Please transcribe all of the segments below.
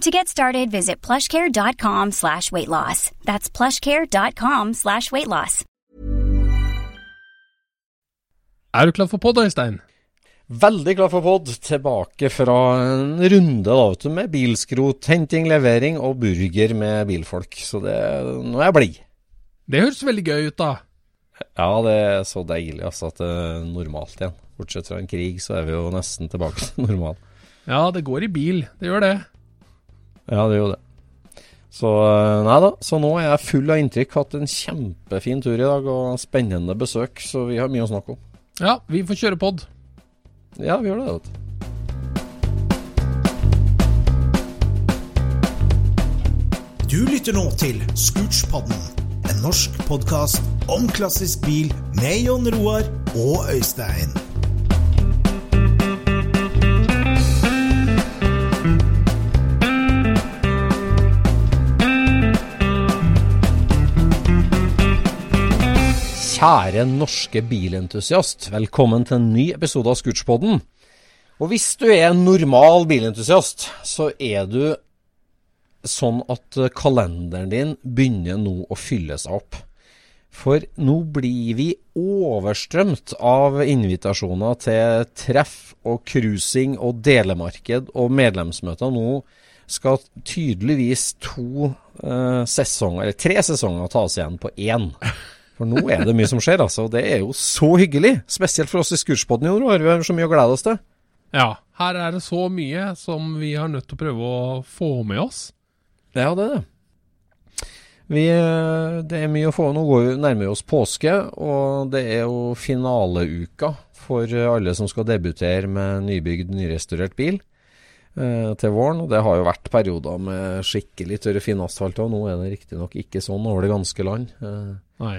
To get started, visit plushcare.com slash weight loss. That's plushcare.com slash weight loss. Er du klar for podd, Øystein? Veldig glad for pod. Tilbake fra en runde da, vet du, med bilskrot, henting, levering og burger med bilfolk. Så det, nå er jeg blid. Det høres veldig gøy ut, da. Ja, det er så deilig altså, at det er normalt igjen. Bortsett fra en krig, så er vi jo nesten tilbake til normalen. Ja, det går i bil. Det gjør det. Ja, det er jo det. Så nei da, så nå er jeg full av inntrykk. Hatt en kjempefin tur i dag og spennende besøk, så vi har mye å snakke om. Ja, vi får kjøre pod. Ja, vi gjør det, vet du. Du lytter nå til Scootspodden, en norsk podkast om klassisk bil med Jon Roar og Øystein. Kjære norske bilentusiast, velkommen til en ny episode av Scootspodden. Og hvis du er en normal bilentusiast, så er du sånn at kalenderen din begynner nå å fylle seg opp. For nå blir vi overstrømt av invitasjoner til treff og cruising og delemarked og medlemsmøter. Nå skal tydeligvis to eh, sesonger, eller tre sesonger tas igjen på én. For nå er det mye som skjer, altså. Og det er jo så hyggelig. Spesielt for oss i Skurspodden i år. Vi har så mye å glede oss til. Ja, her er det så mye som vi har nødt til å prøve å få med oss. Ja, det er det. Vi, eh, det er mye å få. Nå går vi nærmer oss påske, og det er jo finaleuka for alle som skal debutere med nybygd, nyrestaurert bil eh, til våren. Og det har jo vært perioder med skikkelig tørre, fin asfalt, og nå er det riktignok ikke sånn over det ganske land. Eh, Nei.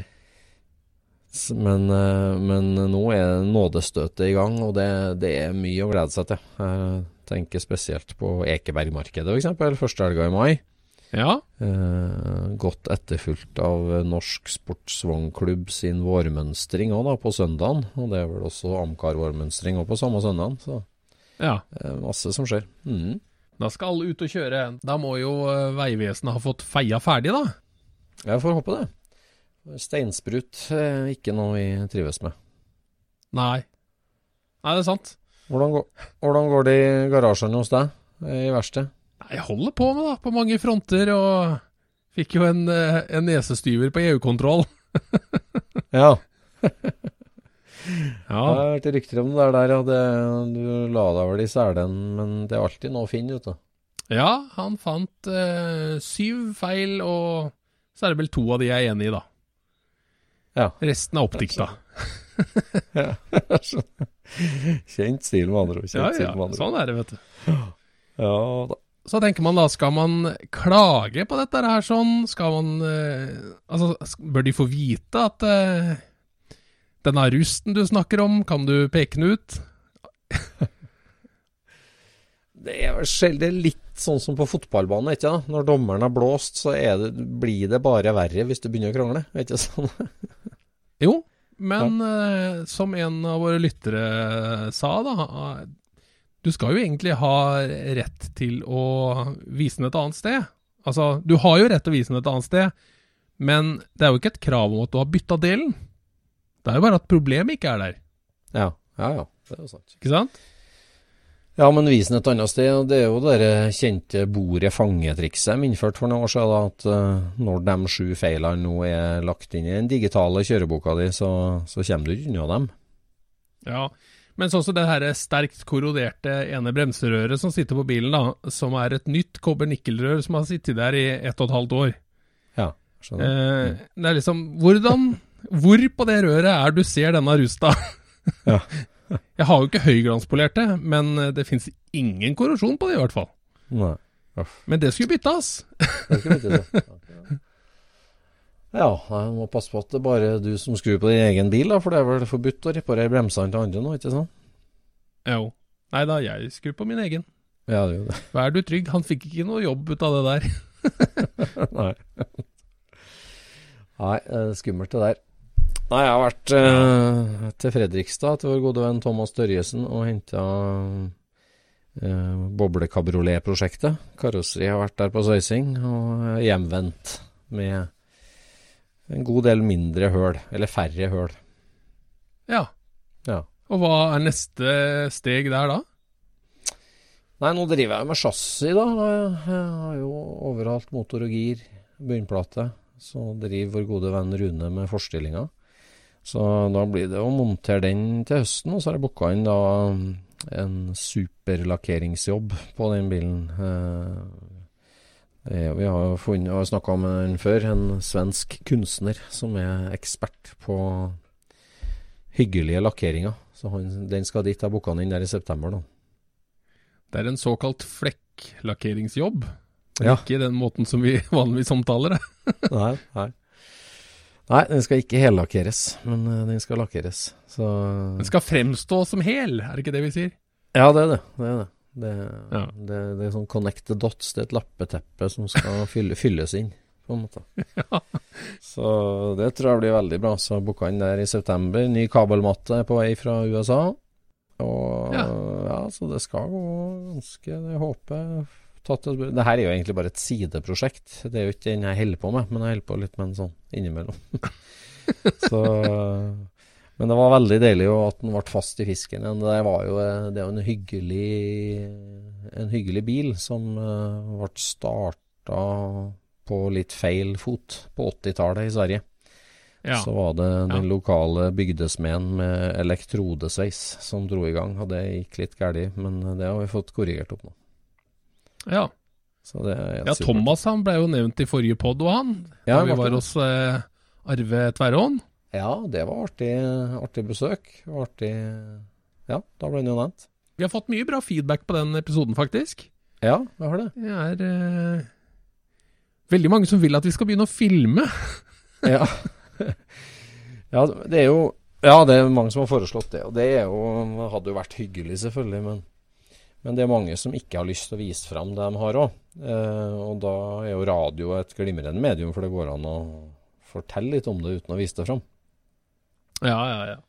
Men, eh, men nå er nådestøtet i gang, og det, det er mye å glede seg til. Jeg tenker spesielt på Ekebergmarkedet, f.eks. Første helga i mai. Ja, Eh, godt etterfulgt av Norsk Sportsvognklubb sin vårmønstring òg, på søndagen. Og det er vel også Amcar vårmønstring òg på samme søndagen, så ja. eh, masse som skjer. Mm. Da skal alle ut og kjøre. Da må jo eh, Vegvesenet ha fått feia ferdig, da. Jeg får håpe det. Steinsprut er ikke noe vi trives med. Nei. Nei, det er sant. Hvordan går, hvordan går det i garasjene hos deg, i verkstedet? Jeg holder på med, da, på mange fronter, og fikk jo en, eh, en nesestyver på EU-kontroll. Ja. Ja. Det har vært rykter om det der, ja. Det, du la deg vel i selen, men det er alltid noe å finne, vet du. ja, han fant eh, syv feil, og så er det vel to av de jeg er enig i, da. Ja. Resten er oppdikta. ja. Kjent stil, med andre ord. Ja, ja, andre sånn er det, vet du. Ja da. Så tenker man da, skal man klage på dette her sånn? Skal man eh, Altså, bør de få vite at eh, denne rusten du snakker om, kan du peke den ut? Det er vel sjelden litt sånn som på fotballbanen, ikke da? Når dommeren har blåst, så det, blir det bare verre hvis du begynner å krangle. Er Ikke sånn? Jo, men eh, som en av våre lyttere sa, da Du skal jo egentlig ha rett til å vise den et annet sted. Altså, du har jo rett til å vise den et annet sted, men det er jo ikke et krav om at du har bytta delen. Det er jo bare at problemet ikke er der, Ja, ja, ja. Det er jo sant. ikke sant? Ja, men vis den et annet sted. og Det er jo det kjente bordet-fange-trikset de innførte for noen år siden. At eh, når de sju feilene nå er lagt inn i den digitale kjøreboka di, så, så kommer du ikke unna dem. Ja, men sånn som det her sterkt korroderte ene bremserøret som sitter på bilen, da, som er et nytt kobber-nikkelrør som har sittet der i ett og et halvt år. Ja, skjønner. Eh, det er liksom Hvordan Hvor på det røret er du ser denne rusta? Ja. Jeg har jo ikke høyglanspolert det, men eh, det fins ingen korrosjon på det, i hvert fall. Nei. Uff. Men det skulle byttes. Det. Ja, jeg må passe på at det er bare du som skrur på din egen bil, da, for det er vel forbudt å reparere bremsene til andre nå, ikke sant? Jo. Nei da, jeg skrur på min egen. Ja, det gjør det. Vær du trygg, han fikk ikke noe jobb ut av det der. Nei. Nei, er skummelt det der. Nei, jeg har vært eh, til Fredrikstad til vår gode venn Thomas Dørjesen og henta eh, boblekabriolet-prosjektet. Karosseri har vært der på sveising og hjemvendt med en god del mindre høl, eller færre høl. Ja. Ja. Og hva er neste steg der da? Nei, nå driver jeg med chassis, da. Jeg har jo overalt motor og gir, bunnplate. Så driver vår gode venn Rune med forstillinga. Så da blir det å montere den til høsten, og så har jeg booka inn da en superlakkeringsjobb på den bilen. Eh, eh, vi har jo snakka med den før, en svensk kunstner som er ekspert på hyggelige lakkeringer. Så han, den skal dit. Jeg booka den inn der i september, da. Det er en såkalt flekklakkeringsjobb. Ja. Ikke den måten som vi vanligvis omtaler det. Nei, nei. Nei, den skal ikke hellakkeres, men eh, den skal lakkeres. Så Den skal fremstå som hel, er det ikke det vi sier? Ja, det er det. Det er det. Det, Ja. det, det er sånn connect the dots. Det er et lappeteppe som skal fylle, fylles inn, på en måte. Så det tror jeg blir veldig bra. Så booka inn der i september. Ny kabelmatte er på vei fra USA. Og Ja. ja, så det skal gå ganske Det håper jeg tatt Det her er jo egentlig bare et sideprosjekt. Det er jo ikke den jeg holder på med, men jeg holder på litt med en sånn innimellom. så Men det var veldig deilig jo at den ble fast i fisken igjen. Det var jo det er jo en hyggelig En hyggelig bil som eh, ble starta på litt feil fot på 80-tallet i Sverige. Ja. Så var det den lokale bygdesmeden med elektrodesveis som dro i gang, og det gikk litt galt, men det har vi fått korrigert opp nå. Ja. Så det ja. Thomas han ble jo nevnt i forrige pod, og han. Ja, da vi var hos eh, Arve Tverråen. Ja, det var artig, artig besøk. Artig Ja, da ble han jo nevnt. Vi har fått mye bra feedback på den episoden, faktisk. Ja, vi har det. Det er eh, veldig mange som vil at vi skal begynne å filme. Ja. ja, det er jo Ja, det er mange som har foreslått det. Og det er jo, hadde jo vært hyggelig, selvfølgelig, men, men det er mange som ikke har lyst til å vise fram det de har òg. Eh, og da er jo radio et glimrende medium, for det går an å fortelle litt om det uten å vise det fram. Ja, ja, ja.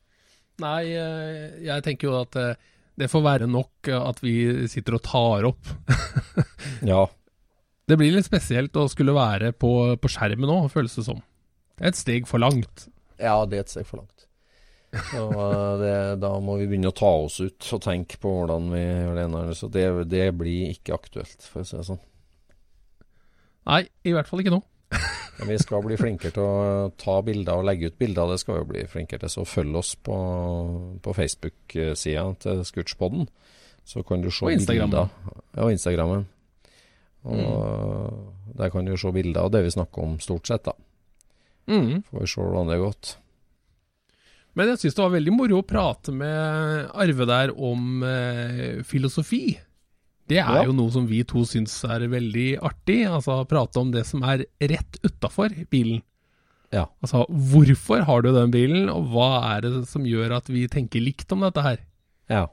Nei, eh, jeg tenker jo at eh, det får være nok at vi sitter og tar opp. Ja. Det blir litt spesielt å skulle være på, på skjermen nå, føles det som. Det er et steg for langt. Ja, det er et steg for langt. Så eh, det, da må vi begynne å ta oss ut og tenke på hvordan vi gjør det. ene. Så det, det blir ikke aktuelt, for å si det sånn. Nei, i hvert fall ikke nå. Men vi skal bli flinkere til å ta bilder og legge ut bilder. Det skal vi jo bli flinkere til. Så følg oss på, på Facebook-sida til Scootspoden. Så kan du se Og Instagram. bilder. Ja, og Instagrammen. Og der kan du se bilder av det vi snakker om, stort sett. da. Mm. Får vi se hvordan det har gått. Men jeg syns det var veldig moro å prate med Arve der om eh, filosofi. Det er Ja. jo noe som vi to syns er veldig artig. Altså prate om det som er rett utafor bilen. Ja. Altså hvorfor har du den bilen, og hva er det som gjør at vi tenker likt om dette her? Ja.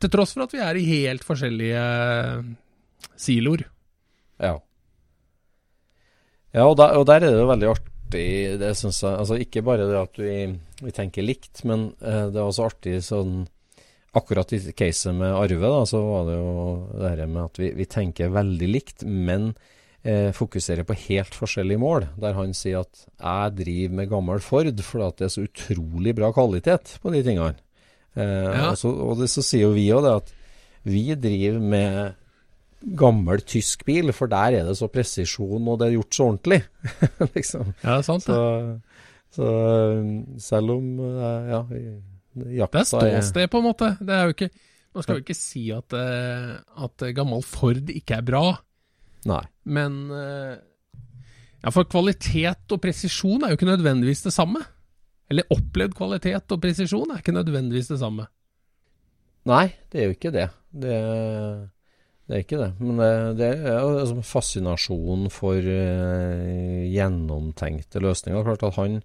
Til tross for at vi er i helt forskjellige eh, siloer. Ja. Ja, og der, og der er det jo veldig art, artig, det synes jeg. Altså ikke bare det at vi, vi tenker likt, men eh, det er også artig sånn Akkurat i caset med Arve, da, så var det jo det her med at vi, vi tenker veldig likt, men eh, fokuserer på helt forskjellige mål. Der han sier at jeg driver med gammel Ford fordi at det er så utrolig bra kvalitet på de tingene. Eh, Ja. og, så, og det, så sier jo vi òg det at vi driver med gammel tysk bil, for der er det så presisjon, og det er gjort så ordentlig. liksom. Ja, det er sant. Så, så selv om eh, ja, jakta Det er ståsted, på en måte. Det er jo ikke Man skal jo ikke si at, eh, at gammel Ford ikke er bra, Nei. men eh, Ja, for kvalitet og presisjon er jo ikke nødvendigvis det samme. Eller opplevd kvalitet og presisjon er ikke nødvendigvis det samme. Nei, det er jo ikke det. Det, det er ikke det. Men det, det er liksom fascinasjon for uh, gjennomtenkte løsninger. Klart at han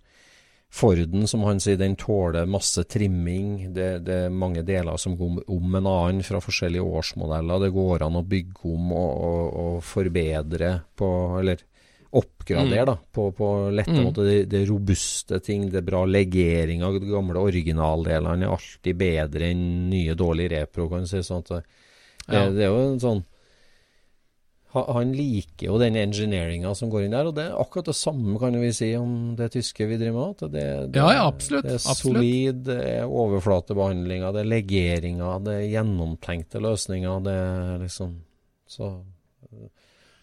Forden, som han sier, den tåler masse trimming. Det, det er mange deler som går om en annen fra forskjellige årsmodeller. Det går an å bygge om og, og, og forbedre på Eller oppgradere, da. På, på lette Mm. måter. Det, det robuste ting. Det er bra legering av de gamle originaldelene. er alltid bedre enn nye, dårlige repro, kan du si. Sånn at det, Ja. det er jo en sånn han liker jo den engineeringa som går inn der, og det er akkurat det samme kan vi si om det tyske vi driver med. Det, det, Ja, ja, absolutt, det er absolutt. solid, det er overflatebehandlinga, det er legeringa, det er gjennomtenkte løsninger. Det er liksom Så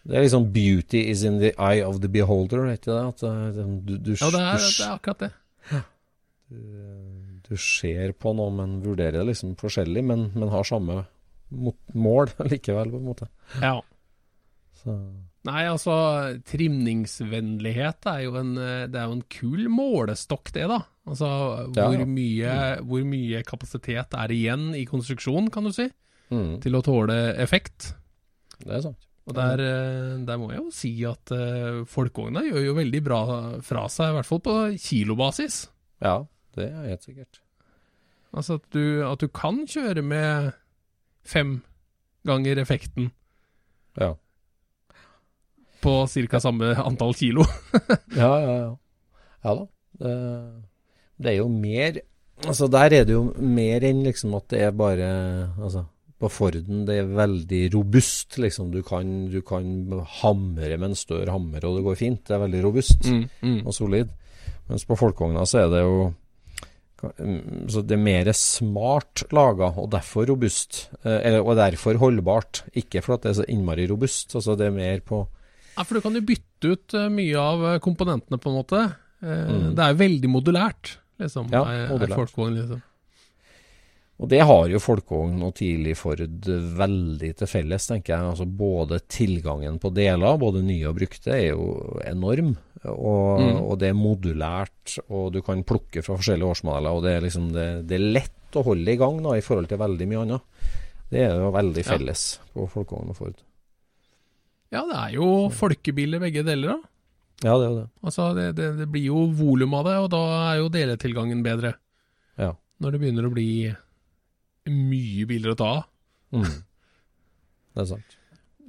Det er liksom 'beauty is in the eye of the beholder', er ikke det? At det- du, du, Ja, det er, du, det er akkurat det. du ser på noe, men vurderer det liksom forskjellig, men, men har samme mot, mål likevel, på en måte. Ja. Så Nei, altså, trimningsvennlighet er jo en, eh, det er jo en kul målestokk, det, da. Altså, hvor, ja. Mye, hvor mye kapasitet er igjen i konstruksjonen, kan du si, mm, til å tåle effekt. det er sant. Og der, eh, der må jeg jo si at uh, folkevogna gjør jo veldig bra fra seg, i hvert fall på kilobasis. Ja, det er helt sikkert. Altså at du, at du kan kjøre med fem ganger effekten Ja. på ca. samme antall kilo. Ja, ja, ja. Ja da. Det, det er jo mer Altså, der er det jo mer enn liksom at det er bare Altså, på Forden det er veldig robust, liksom. Du kan, du kan hamre med en større hammer, og det går fint. Det er veldig robust mm. og solid. Mens på folkevogna så er det jo mm, så det er mer smart laga, og derfor robust. Eh, Eller, og derfor holdbart. Ikke fordi det er så innmari robust. Altså det er mer på Ja, for du kan jo bytte ut eh, mye av eh, komponentene, på en måte. Mm. Det er jo veldig modulært, liksom. Ja, er- er modulært. folkevogn, liksom. Og det har jo folkevogn og tidlig Ford veldig til felles, tenker jeg. Altså både tilgangen på deler, både nye og brukte, er jo enorm. Og, Mm. og det er modulært, og du kan plukke fra forskjellige årsmodeller. Og det er liksom det, det er lett å holde i gang da, i forhold til veldig mye annet. Det er jo veldig Ja. felles på folkevogn og Ford. Ja, det er jo folkebiler begge deler, da. Ja, det er det. Altså, det, det, det blir jo volum av det, og da er jo deletilgangen bedre. Ja. Når det begynner å bli mye biler å ta av. Mm. Det er sant.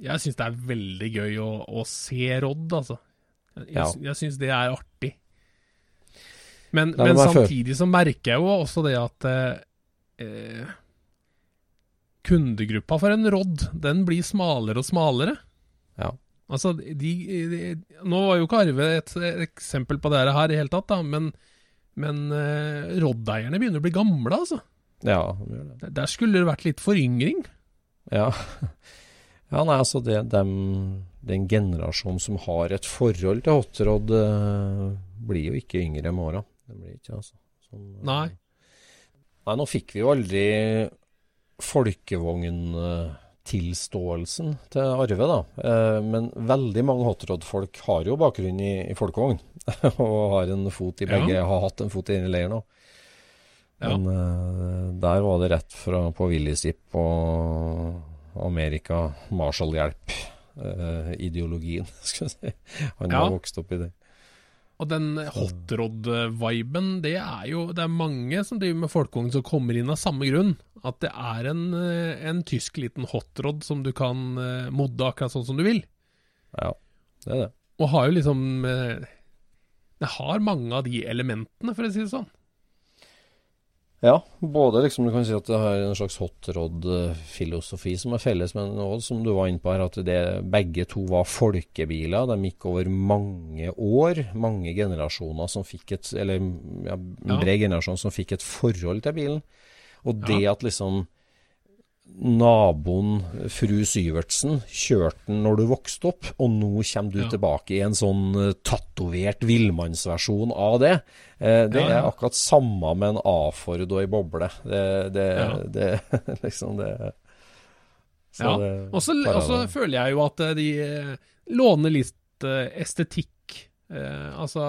Jeg syns det er veldig gøy å, å se Rodd, altså. Jeg, Ja. jeg syns det er artig. Men, Nei, men samtidig så merker jeg jo også det at eh, eh, kundegruppa for en Rodd, den blir smalere og smalere. Ja. Altså, de, de Nå var jo ikke Arve et, eksempel på det her i hele tatt, da, men, men eh, Rodd-eierne begynner å bli gamle, altså. Ja, de gjør det. Der skulle det vært litt foryngring. Ja. ja, nei, altså det, dem, den generasjonen som har et forhold til hotrod, eh, blir jo ikke yngre med åra. Det blir ikke, altså. Sånn, eh, Nei. Nei, nå fikk vi jo aldri folkevogntilståelsen til Arve, da. Eh, men veldig mange hotrod-folk har jo bakgrunn i, i folkevogn. og har en fot i begge, har hatt en fot i denne leiren òg. Ja. Men uh, der var det rett fra på Willysip og Amerika, Marshall-hjelp-ideologien, skal vi si. Han Ja. har vokst opp i det. Og den hotrod-viben, det er jo Det er mange som driver med folkevogn som kommer inn av samme grunn. At det er en, eh, en tysk liten hotrod som du kan modde akkurat sånn som du vil. Ja, det er det. Og har jo liksom det har mange av de elementene, for å si det sånn. Ja, både liksom du kan si at det har en slags hotrod-filosofi som er felles, men òg som du var inne på her, at det, begge to var folkebiler. De gikk over mange år, mange generasjoner som fikk et Eller ja, en bred generasjon som fikk et forhold til bilen. Og det ja. at liksom naboen, fru Syvertsen, kjørte den når du vokste opp, og nå kommer du ja. tilbake i en sånn uh, tatovert villmannsversjon av det. Uh, det er akkurat samme med en A-Ford og ei boble. Det, det, det liksom det Ja. Og så føler jeg jo at eh, de låner litt estetikk. altså,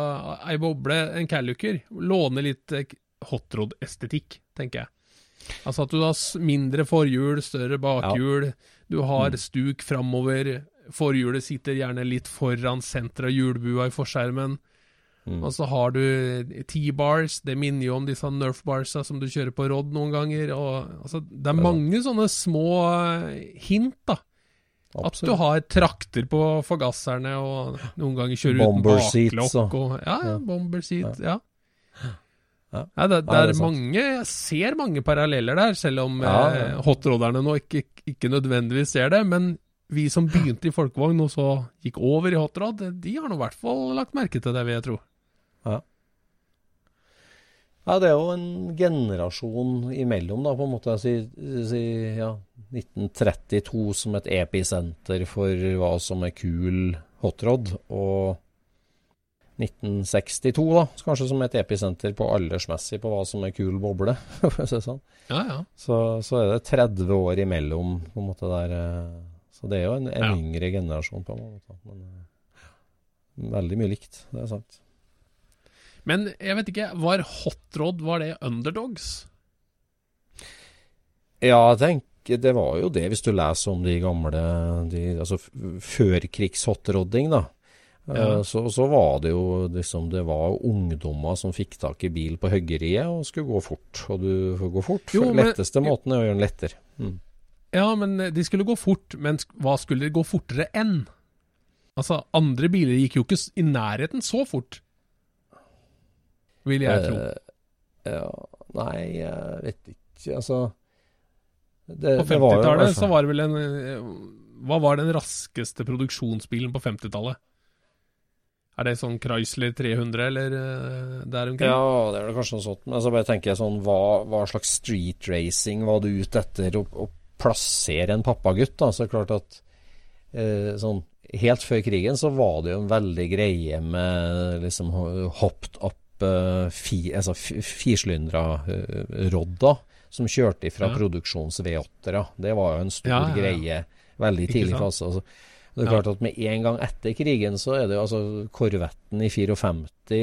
ei boble, en Calluker, låner litt hotrod-estetikk, tenker jeg. Altså at du har mindre forhjul, større bakhjul, ja. du har mm. stuk framover, forhjulet sitter gjerne litt foran senteret av hjulbua i forskjermen. Mm. Og så har du T-bars, det minner jo om disse Nerf-barsa som du kjører på Rodd noen ganger. Og, altså, det er mange sånne små eh, hint, da. Absolutt. At du har trakter på forgasserne, og noen ganger kjører bomber uten baklokk. Og, ja, ja, bomber seat. Ja. Ja. Ja det, det, er, det mange Jeg ser mange paralleller der, selv om ja, eh, hotroderne nå ikke, ikke, nødvendigvis ser det. Men vi som begynte i folkevogn og så gikk over i hotrod, de har nå i hvert fall lagt merke til det, vil jeg tro. Ja. ja, det er jo en generasjon imellom, da, på en måte. Si, si ja, 1932 som et episenter for hva som er kul hotrod, og 1962, da, kanskje som et episenter på aldersmessig på hva som er kul boble. sånn. ja, ja. Så, så, er det 30 år imellom, på en måte der. Eh, så det er jo en, en ja. yngre generasjon, på en måte. Men eh, veldig mye likt, det er sant. Men jeg vet ikke, var Hot Rod var det underdogs? Ja, jeg tenker det var jo det, hvis du leser om de gamle de, Altså førkrigs-hotrodding, da. Ja. Eh, så, så, var det jo liksom Det var ungdommer som fikk tak i bil på høggeriet og skulle gå fort. Og du får gå fort. Jo, men, letteste måten er å gjøre den lettere. Mm. Ja, men eh, de skulle gå fort. Men hva skulle de gå fortere enn? Altså, andre biler gikk jo ikke i nærheten så fort, vil jeg tro. Eh, ja Nei, jeg vet ikke. Altså det, På 50-tallet så var det vel en eh, Hva var den raskeste produksjonsbilen på 50-tallet? Er det sånn Chrysler 300 eller uh, der omkring? Ja, det er det kanskje noe sånt. Men så bare tenker jeg sånn, hva, hva slags street racing var du ute etter å, å plassere en pappagutt? da? Så klart at eh, sånn Helt før krigen så var det jo en veldig greie med liksom hopped up eh, fi, altså firslyndra eh, rodda som kjørte ifra ja. produksjons V8-ere. Det var jo en stor ja, ja, greie veldig tidlig fase. Altså, det er klart at Med en gang etter krigen så er det jo altså Korvetten i 54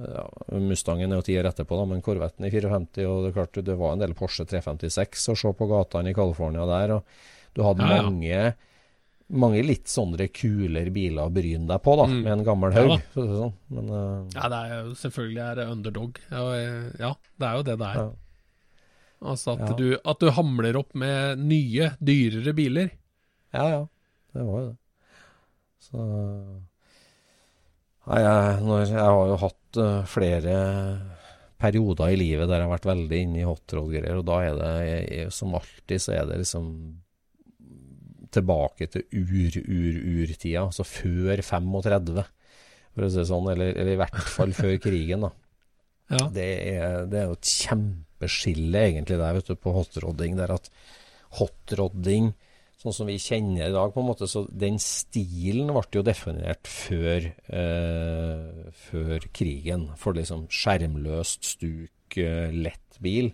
ja, Mustangen er jo ti år etterpå, da, men Korvetten i 54 og Det er klart det var en del Porsche 356 å se på gatene i California der. og Du hadde ja, ja. mange mange litt sånne kulere biler å bryne deg på, da, mm. med en gammel haug. Ja, sånn. Men, uh, ja, det er jo, selvfølgelig er det underdog. Ja, ja, det er jo det det er. Altså at, du, at du hamler opp med nye, dyrere biler. Ja, ja. Det var jo det. Så Nei, jeg, når, jeg har jo hatt uh, flere perioder i livet der jeg har vært veldig inne i hotrod-greier, og da er det jeg, som alltid så er det liksom tilbake til ur-ur-urtida, altså før 35, for å si det sånn, eller, eller, i hvert fall før krigen, da. Ja. Det, er, det, er, jo et kjempeskille egentlig der, vet du, på hotrodding, der at hotrodding sånn som vi kjenner i dag, på en måte. Så den stilen ble jo definert før, eh, før krigen. For liksom skjermløst, stuk, eh, lett bil.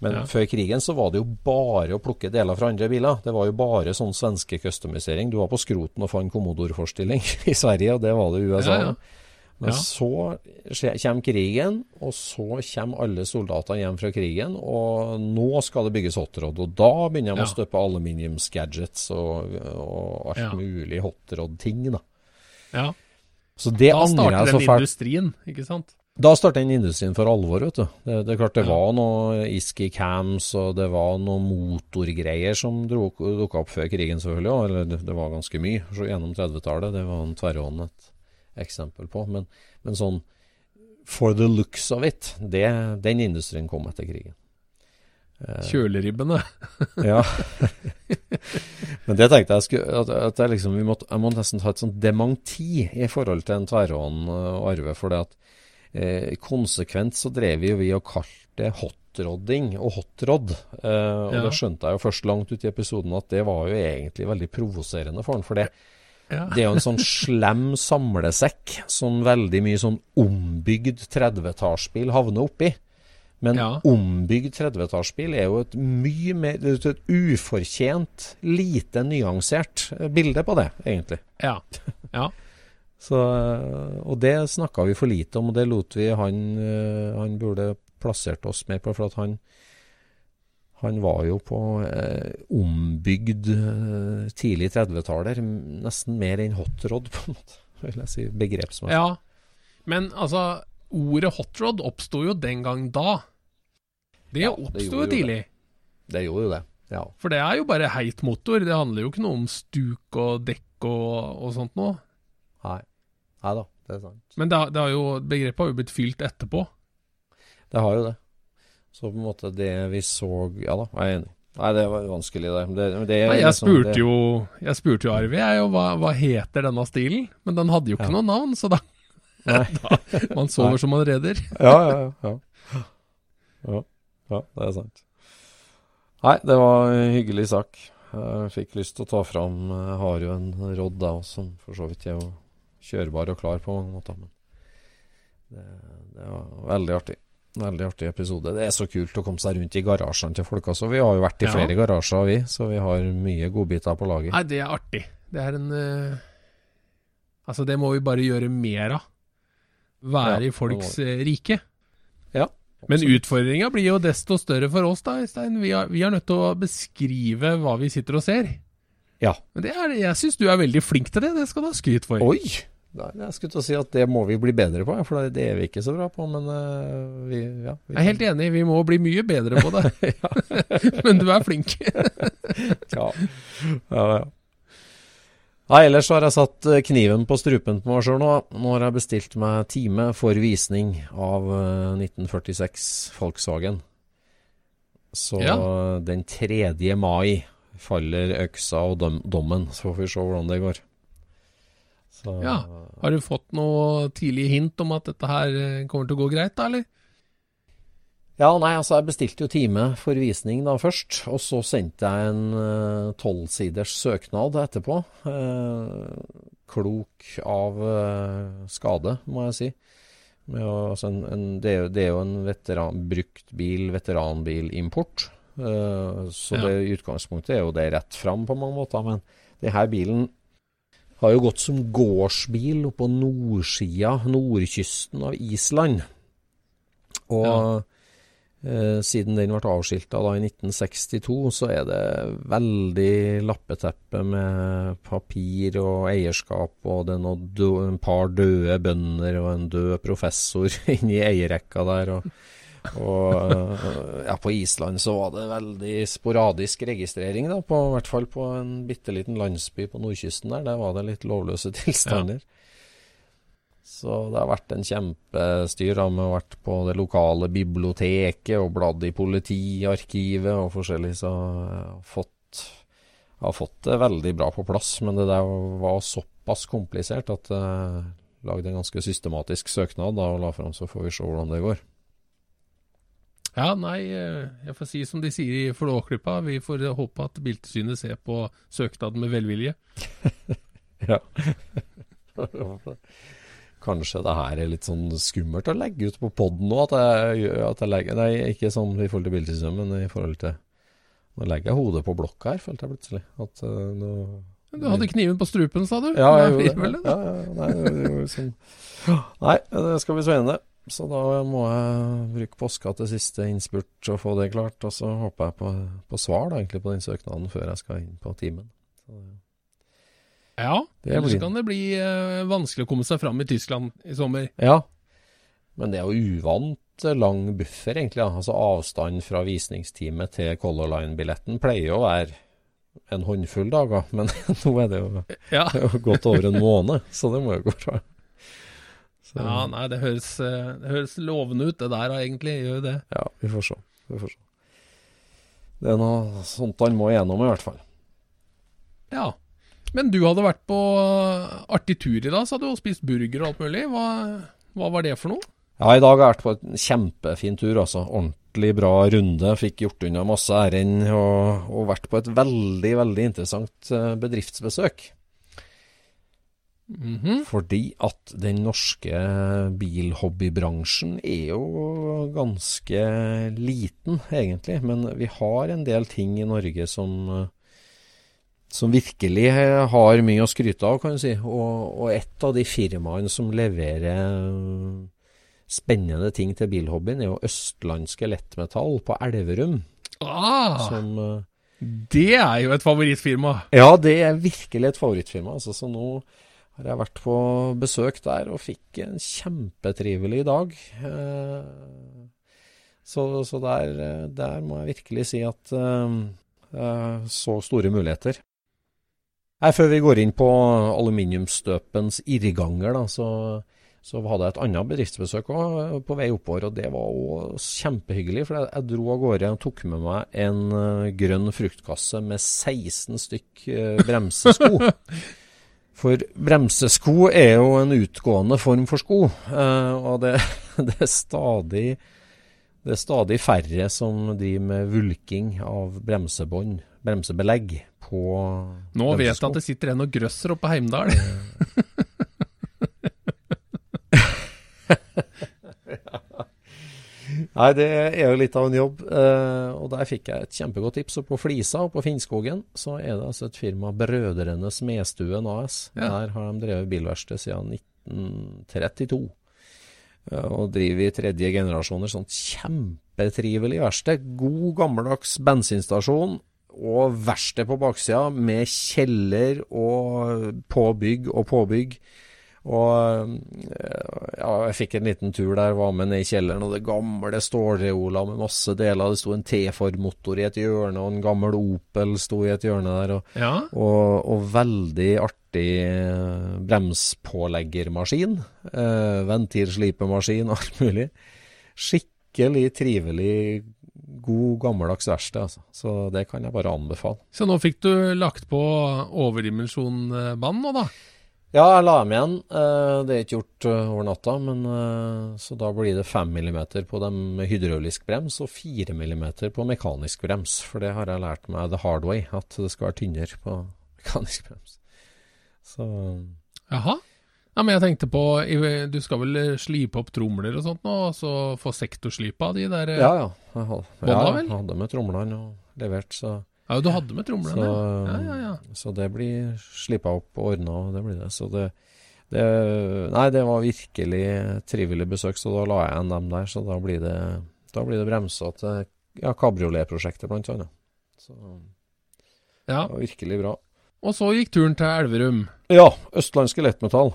Men ja. før krigen så var det jo bare å plukke deler fra andre biler. Det var jo bare sånn svenske customisering. Du var på skroten og fant Commodore-forstilling i Sverige, og det var det i USA. Ja, ja. Men ja. så kommer krigen, og så kommer alle soldatene hjem fra krigen, og nå skal det bygges hotrod. Og da begynner de ja. å støpe aluminiumsgadgets og, og alt ja. mulig hotrod-ting, da. Ja. Så det da starter den industrien, ikke sant? Da starter den industrien for alvor, vet du. Det, det er klart det ja. var noe Iski Cams og det var noen motorgreier som dukka opp før krigen, selvfølgelig. Eller det, det var ganske mye. Så gjennom 30-tallet. Det var en tverrhåndet eksempel på. Men, men sånn for the looks of it, det, den industrien kom etter krigen. Eh, Kjøleribbene. ja. Men det tenkte jeg skulle, at, at jeg, liksom, måtte, jeg må nesten ta et sånt dementi i forhold til en tverrhånd og arve. For det at eh, konsekvent så drev vi jo vi og kalte det hotrodding og hotrod. Eh, og ja. da skjønte jeg jo først langt ut i episoden at det var jo egentlig veldig provoserende for han. For det, ja. Det er jo en sånn slem samlesekk som veldig mye sånn ombygd 30-tallsbil havner oppi. Men ja. ombygd 30-tallsbil er jo et mye mer et ufortjent, lite nyansert bilde på det, egentlig. Ja. ja. Så, og det snakka vi for lite om, og det lot vi han Han burde plassert oss mer på, for at han han var jo på eh, ombygd eh, tidlig 30-taller, nesten mer enn hotrod, på en måte, vil jeg si, begrepsmessig. Ja, men altså, ordet hotrod oppsto jo den gang da. Det ja, oppsto jo tidlig. Det. det. gjorde jo det, ja. For det er jo bare heit motor, det handler jo ikke noe om stuk og dekk og, og sånt noe. Nei. Nei da, det er sant. Men det, det har jo, begrepet har jo blitt fylt etterpå. Det har jo det. Så på en måte det vi så Ja da, jeg er enig. Nei, det var vanskelig, det. det, det Nei, jeg, liksom, spurte jo, jeg spurte jo Arvi jeg, hva, hva heter denne stilen, men den hadde jo ikke ja. noe navn, så da, da Man sover som man reder. ja, ja, ja, ja. Ja, det er sant. Nei, det var en hyggelig sak. Jeg fikk lyst til å ta fram Jeg har jo en Rodd, da, som for så vidt er jo kjørbar og klar på mange måter. Men det, det var veldig artig. Veldig artig episode. Det er så kult å komme seg rundt i garasjene til folk også. Vi har jo vært i flere garasjer, vi, så vi har mye godbiter på laget. Nei, det er artig. Det er en uh... Altså, det må vi bare gjøre mer av. Være ja, i folks uh, rike. Ja. Men utfordringa blir jo desto større for oss, da, Øystein. Vi, vi er nødt til å beskrive hva vi sitter og ser. Ja. Men det er, jeg syns du er veldig flink til det. Det skal du ha skryt for. Oi! Nei, jeg skulle til å si at det må vi bli bedre på, for det er vi ikke så bra på. Men uh, vi, ja, vi Jeg er helt enig, vi må bli mye bedre på det. men du er flink. ja. ja, ja. Nei, ellers har jeg satt eh, kniven på strupen på meg sjøl nå. Nå har jeg bestilt meg time for visning av 1946 eh, Volkswagen. Så ja. den 3. mai faller øksa og dommen. Så får vi se hvordan det går. Så, ja. Har du fått noe tidlig hint om at dette her eh, kommer til å gå greit, da, eller? Ja, nei, altså jeg bestilte jo time for visning da først, og så sendte jeg en tolvsiders uh, søknad etterpå. Uh, klok av uh, skade, må jeg si. Med, altså en, en, det, er jo, det, er jo, en veteran, brukt bil, veteranbilimport. Uh, så ja. det i utgangspunktet er jo det rett fram på mange måter. Men denne bilen har jo gått som gårdsbil oppå nordsida, nordkysten av Island. Og ja. eh, siden den ble avskilta i 1962, så er det veldig lappeteppe med papir og eierskap, og det er noe, en par døde bønder og en død professor inni eierrekka der. og og eh, ja, på Island så var det veldig sporadisk registrering, da, på, i hvert fall på en bitte liten landsby på nordkysten der. Der var det litt lovløse tilstander. Ja. Så det har vært en kjempestyr. Da, Vi har vært på det lokale biblioteket og bladd i politiarkivet og forskjellig. Så jeg har fått, jeg har fått det veldig bra på plass. Men det der var såpass komplisert at jeg lagde en ganske systematisk søknad da, og la fram, så får vi se hvordan det går. Ja, nei, eh, jeg får si som de sier i Flåklypa. Vi får håpe at Biltilsynet ser på søknaden med velvilje. ja. Kanskje det her er litt sånn skummelt å legge ut på poden nå? At jeg, at jeg legger, nei, ikke sånn i forhold til Biltilsynet, men i forhold til Nå legger jeg hodet på blokka her, følte jeg plutselig. At uh, nå Du hadde kniven på strupen, sa du? Ja, jeg gjorde det. Ja, ja, nei, det, det, sånn. nei, det skal bli spennende. Så da må jeg bruke påska til siste innspurt og få det klart. Og så håper jeg på, på svar da, egentlig på den søknaden før jeg skal inn på timen. Så, ja, ellers kan det bli uh, vanskelig å komme seg fram i Tyskland i sommer. Ja, men det er jo uvant lang buffer, egentlig. Ja. Altså Avstand fra visningstime til Color Line-billetten pleier å være en håndfull dager, men nå er det jo, ja. godt over en måned, så det må jo gå bra. Så, Ja, nei, det høres, eh, det høres lovende ut, det der egentlig. Gjør jo det. ja, vi får se. Vi får se. Det er noe sånt han må igjennom, i hvert fall. Ja. Men du hadde vært på artig tur i dag, sa du, og spist burger og alt mulig. Hva, hva var det for noe? Ja, i dag har jeg vært på en kjempefin tur, altså. Ordentlig bra runde. Fikk gjort unna masse ærend og, og vært på et veldig, veldig interessant eh, bedriftsbesøk. -hmm. Fordi at den norske bilhobbybransjen er jo ganske liten, egentlig. Men vi har en del ting i Norge som, som virkelig har mye å skryte av, kan du si. Og, og et av de firmaene som leverer spennende ting til bilhobbyen, er jo Østlandske Lettmetall på Elverum. Ah, Som eh, det er jo et favorittfirma. Ja, det er virkelig et favorittfirma. Altså, så nå har jeg vært på besøk der og fikk en kjempetrivelig dag. Eh, Så, så der, der må jeg virkelig si at eh, så store muligheter. Her, før vi går inn på aluminiumsstøpens irrganger, da, så, så hadde jeg et annet bedriftsbesøk også, på vei oppover, og det var òg kjempehyggelig. For jeg, dro av gårde og tok med meg en eh, grønn fruktkasse med 16 stykk bremsesko. For bremsesko er jo en utgående form for sko, eh, og det, det, er stadig, det er stadig færre som driver med vulking av bremsebånd, bremsebelegg, på Nå vet jeg at det sitter en og grøsser oppe på Heimdal. Nei, det er jo litt av en jobb. eh, og der fikk jeg et kjempegodt tips. Og på Flisa og på Finnskogen så er det altså et firma, Brødrene Smedstuen AS. Ja. Der har de drevet bilverksted siden 1932. eh, og driver i tredje generasjoner. Sånn kjempetrivelig verksted. God, gammeldags bensinstasjon. Og verksted på baksida med kjeller og påbygg og påbygg. Og eh, ja, jeg fikk en liten tur der, var med ned i kjelleren, og det gamle stålreola med masse deler. Det sto en T-Ford-motor i et hjørne, og en gammel Opel sto i et hjørne der. Og, Ja. og, og veldig artig eh, bremspåleggermaskin. Eh, ventilslipemaskin, alt mulig. Skikkelig trivelig, god, gammeldags verksted, altså. Så det kan jeg bare anbefale. Så nå fikk du lagt på overdimensjonbånd nå, da? Ja, jeg la dem igjen. Eh, Det er ikke gjort eh, over natta, men eh, så da blir det 5 mm på dem med hydraulisk brems og 4 mm på mekanisk brems. For det har jeg lært meg the hard way, at det skal være tynnere på mekanisk brems. Så Jaha. Ja, men jeg tenkte på Du skal vel slipe opp tromler og sånt nå, og så få sektorslipa de der ja, ja. Jeg hadde, Bånda, ja, jeg hadde med tromlene og levert, så, Ja, du hadde med tromlene? så, ja, ja, ja. så det blir slipa opp og ordna, det blir det. Så det, det Nei, det var virkelig trivelig besøk, så da la jeg igjen dem der. Så da blir det, da blir det bremsa til ja, kabrioletprosjektet, blant annet. Så ja. det var virkelig bra. Og så gikk turen til Elverum. Ja, Østlandske Lettmetall.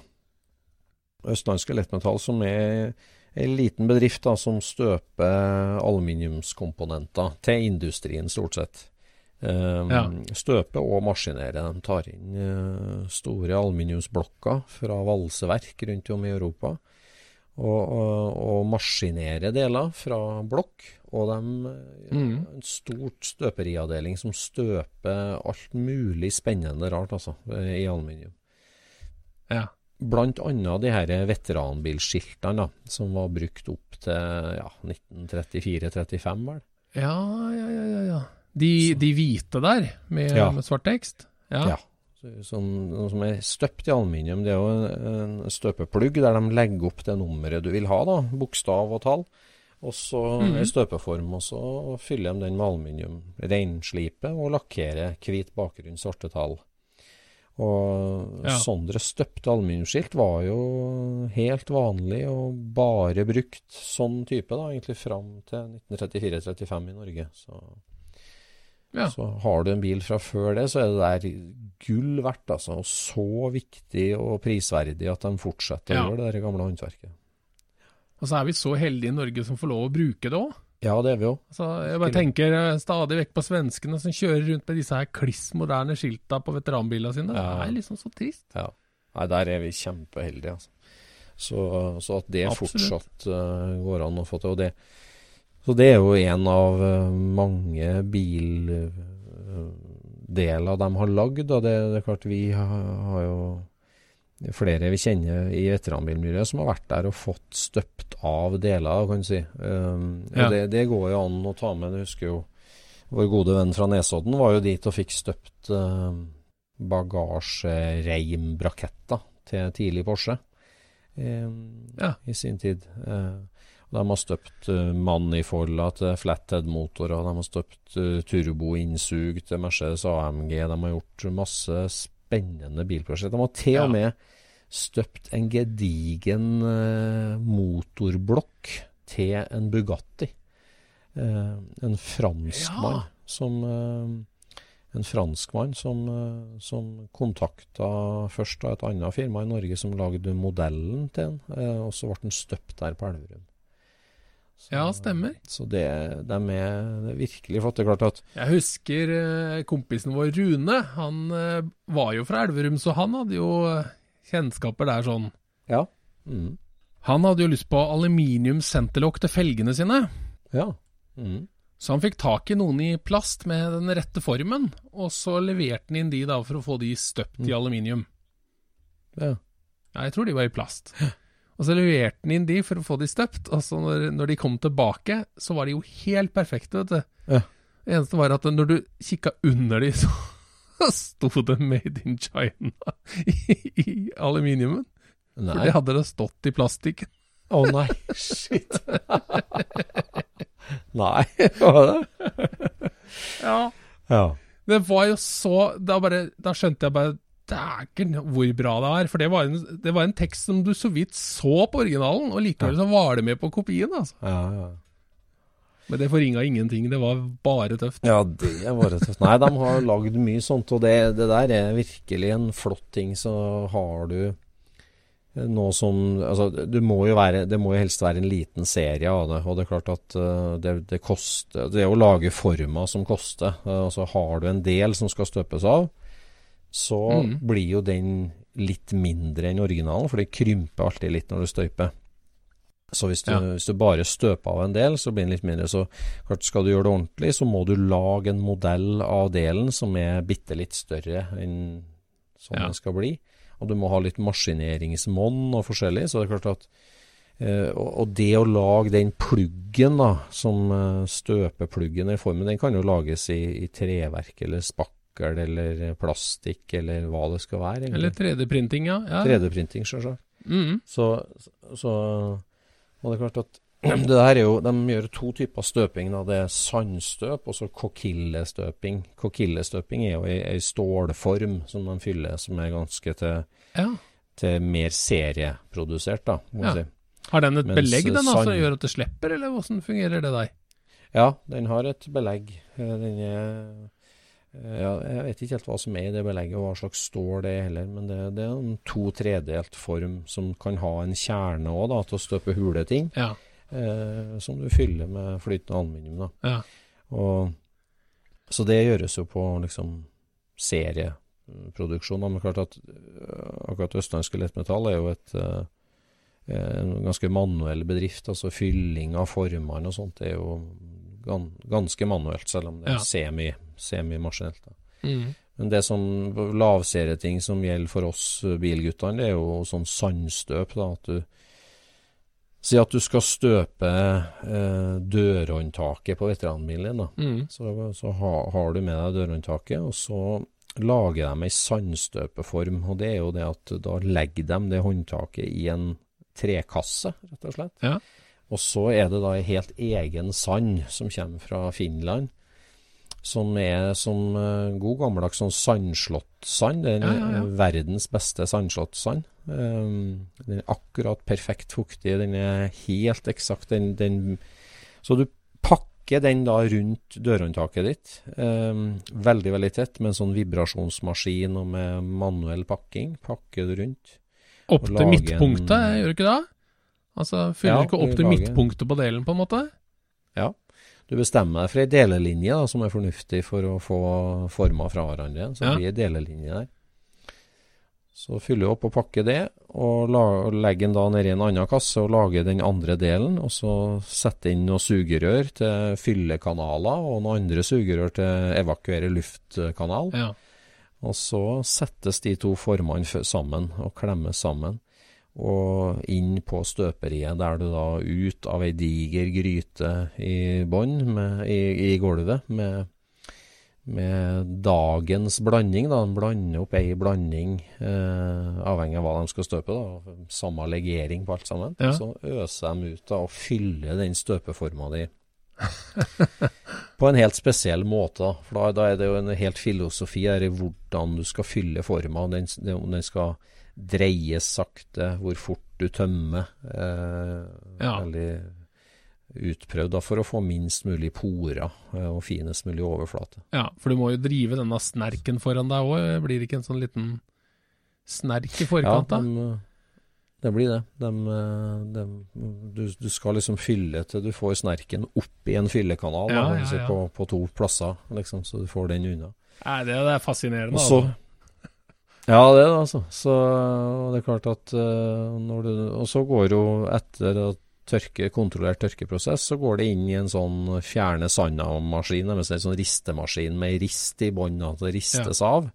Østlandske Lettmetall som er en liten bedrift da, som støper aluminiumskomponenter til industrien, stort sett. Um, Ja. Støpe og maskinere. De tar inn uh, store aluminiumsblokker fra valseverk rundt om i Europa. Og, og, og maskinere deler fra blokk. Og de mm. en stort støperiavdeling som støper alt mulig spennende rart, altså, i aluminium. Ja. Blant annet de her veteranbilskiltene da, som var brukt opp til ja, 1934-35, vel. Ja, ja, ja, ja. ja. De, de hvite der, med, Ja. med svart tekst? Ja. Ja. Sånn, Som, som er støpt i aluminium. Det er jo en, en støpeplugg der de legger opp det nummeret du vil ha, da, bokstav og tall. Og så Mhm. i støpeform, og så fyller de den med aluminium. Reinslipe og lakkere hvit bakgrunn, svarte tall. Og Ja. Sondre støpte aluminiumsskilt var jo helt vanlig og bare brukt sånn type, da, egentlig fram til 1934-35 i Norge. Så Ja. så har du en bil fra før det, så er det der gull verdt, altså. Og så viktig og prisverdig at de fortsetter Ja. å gjøre det der gamle håndverket. Og så er vi så heldige i Norge som får lov å bruke det òg. Ja, det er vi jo. Altså, jeg bare tenker eh, stadig vekk på svenskene som kjører rundt med disse her kliss moderne skilta på veteranbilene sine. Ja. Det er liksom så trist. Ja. Nei, der er vi kjempeheldige, altså. Så, så at det Absolutt. fortsatt uh, går an å få til. Og det, så det er jo en av eh, mange bildeler de har lagd. Og det, det er klart vi har, har jo flere vi kjenner i veteranbilmiljøet som har vært der og fått støpt av deler, kan du si. Um, Ja. det, det går jo an å ta med. Jeg husker jo vår gode venn fra Nesodden var jo dit og fikk støpt uh, bagasjereimbraketter til tidlig Porsche um, Ja. i sin tid. Uh, de har støpt uh, manifolder til flathead-motorer, de har støpt uh, turboinnsug til Mercedes AMG, de har gjort masse spennende bilprosjekt. De har til og med støpt en gedigen eh, motorblokk til en Bugatti. Eh, en franskmann Ja. som eh, En franskmann som, eh, som kontakta først et annet firma i Norge som lagde modellen til den, eh, og så ble den støpt der på Elverum. Så- Ja, stemmer. Så det, de er, det er virkelig flott. Det er klart at Jeg husker eh, kompisen vår Rune. Han eh, var jo fra Elverum, så han hadde jo eh, kjennskaper der sånn. Ja. Mm. Han hadde jo lyst på aluminium senterlokk til felgene sine. Ja. Mm. Så han fikk tak i noen i plast med den rette formen, og så leverte han inn de da for å få de støpt i aluminium. ja. Ja, jeg tror de var i plast. Og så leverte han inn de for å få de støpt, og så når, når de kom tilbake, så var de jo helt perfekte, vet du. Ja. Det eneste var at når du kikka under de, så sto det 'Made in China' i, i aluminiumen. For Nei. det hadde det stått i plastikken. Å nei, shit. nei, var det? Ja. Ja. Det var jo så Da, bare, da skjønte jeg bare Dæken, hvor bra det er. For det var, en, det var en tekst som du så vidt så på originalen, og likevel så var det med på kopien. altså. Ja, ja. Men det forringa ingenting. Det var bare tøft. Ja, det er bare tøft. Nei, de har lagd mye sånt, og det, det der er virkelig en flott ting. Så har du noe som Altså, du må jo være Det må jo helst være en liten serie av det. Og det er klart at eh, det, det koster Det er å lage former som koster. Eh, og så har du en del som skal støpes av, så Mm. blir jo den litt mindre enn originalen, for det krymper alltid litt når du støyper. Så hvis du, Ja. hvis du bare støper av en del, så blir den litt mindre. Så klart skal du gjøre det ordentlig, så må du lage en modell av delen som er bitte litt større enn sånn Ja. den skal bli. Og du må ha litt maskineringsmonn og forskjellig. Så det er klart at Uh, og, det å lage den pluggen, da, som uh, støpepluggen i formen, den kan jo lages i, i treverk eller spakkel eller plastikk eller hva det skal være. egentlig. Eller 3D-printing, ja. ja. 3D-printing, sjølsagt. Mm. Så, så Og det er klart at det der er jo, De gjør to typer støping. Da. Det er sandstøp og så kokillestøping. Kokillestøping er jo ei, stålform som de fyller, som er ganske til, ja. til mer serieprodusert, da, må Ja. si. Har den et Mens, belegg den altså, sand- gjør at det slipper, eller hvordan fungerer det der? Ja, den har et belegg. Eh, Den er ja, Jeg vet ikke helt hva som er i det belegget, og hva slags stål det er heller, men det, det er en to tredelt form som kan ha en kjerne òg, til å støpe hule ting. Ja. eh, som du fyller med flytende aluminium. Ja. Og, så det gjøres jo på liksom serieproduksjon. da. Men klart at øh, akkurat Østlandske Lettmetall er jo et eh, en ganske manuell bedrift. altså Fylling av formene og sånt er jo ganske manuelt, selv om det Ja. er semi, semimaskinelt. Mm. Men det som lavserieting som gjelder for oss øh, bilguttene, det er jo sånn sandstøp. da, at du Si at du skal støpe eh, dørhåndtaket på veteranbilen din. Mm. Så, så ha, har du med deg dørhåndtaket, og så lager de ei sandstøpeform. Og det er jo det at da legger de det håndtaket i en trekasse, rett og slett. Ja. Og så er det da en helt egen sand som kommer fra Finland. Som er som eh, god gammeldags sånn sandslottsand. Det er Ja, ja, ja. verdens beste sandslottsand. Um, den er akkurat perfekt fuktig. Den er helt eksakt. Den, den Så du pakker den da rundt dørhåndtaket ditt. Um, veldig, veldig tett med en sånn vibrasjonsmaskin og med manuell pakking. Pakker du rundt. Opp til midtpunktet, en- gjør du ikke det? Altså, fyller Ja, du ikke opp til midtpunktet på delen, på en måte? Ja. Du bestemmer deg for ei delelinje da, som er fornuftig for å få former fra hverandre. Så Ja. blir det delelinje der. Så fyller du opp og pakker det, og, og legger den da nedi en annen kasse og lager den andre delen. Og så setter inn noen sugerør til fyllekanaler og noen andre sugerør til evakuere luftkanal. Ja. Og så settes de to formene sammen og klemmes sammen. Og inn på støperiet, der du da ut av ei diger gryte i bånn, i, i gulvet, med med dagens blanding. da, De blander opp ei blanding, eh, avhengig av hva de skal støpe. da, Samme legering på alt sammen. Ja. Så øser de ut da, og fyller den støpeforma di på en helt spesiell måte. da, for da, da er det jo en helt filosofi her i hvordan du skal fylle forma. Den, den skal dreies sakte, hvor fort du tømmer. Eh, Ja. Veldig utprøvd da, for å få minst mulig porer eh, og finest mulig overflate. ja, for du må jo drive denne snerken foran deg òg. Blir det ikke en sånn liten snerk i forkant, da? de, eh, det blir det. De, eh, de, du, du skal liksom fylle til du får snerken opp i en fyllekanal Ja, da, ja, ja. På, på to plasser, liksom, så du får den unna. Nei, det, det er fascinerende. Og så altså. Ja, det er det, altså. Så det er klart at eh, når du Og så går jo etter at tørke, kontrollert tørkeprosess, så går det inn i en sånn fjerne sanda-maskin, en sånn ristemaskin med rist i bånn, at det ristes av.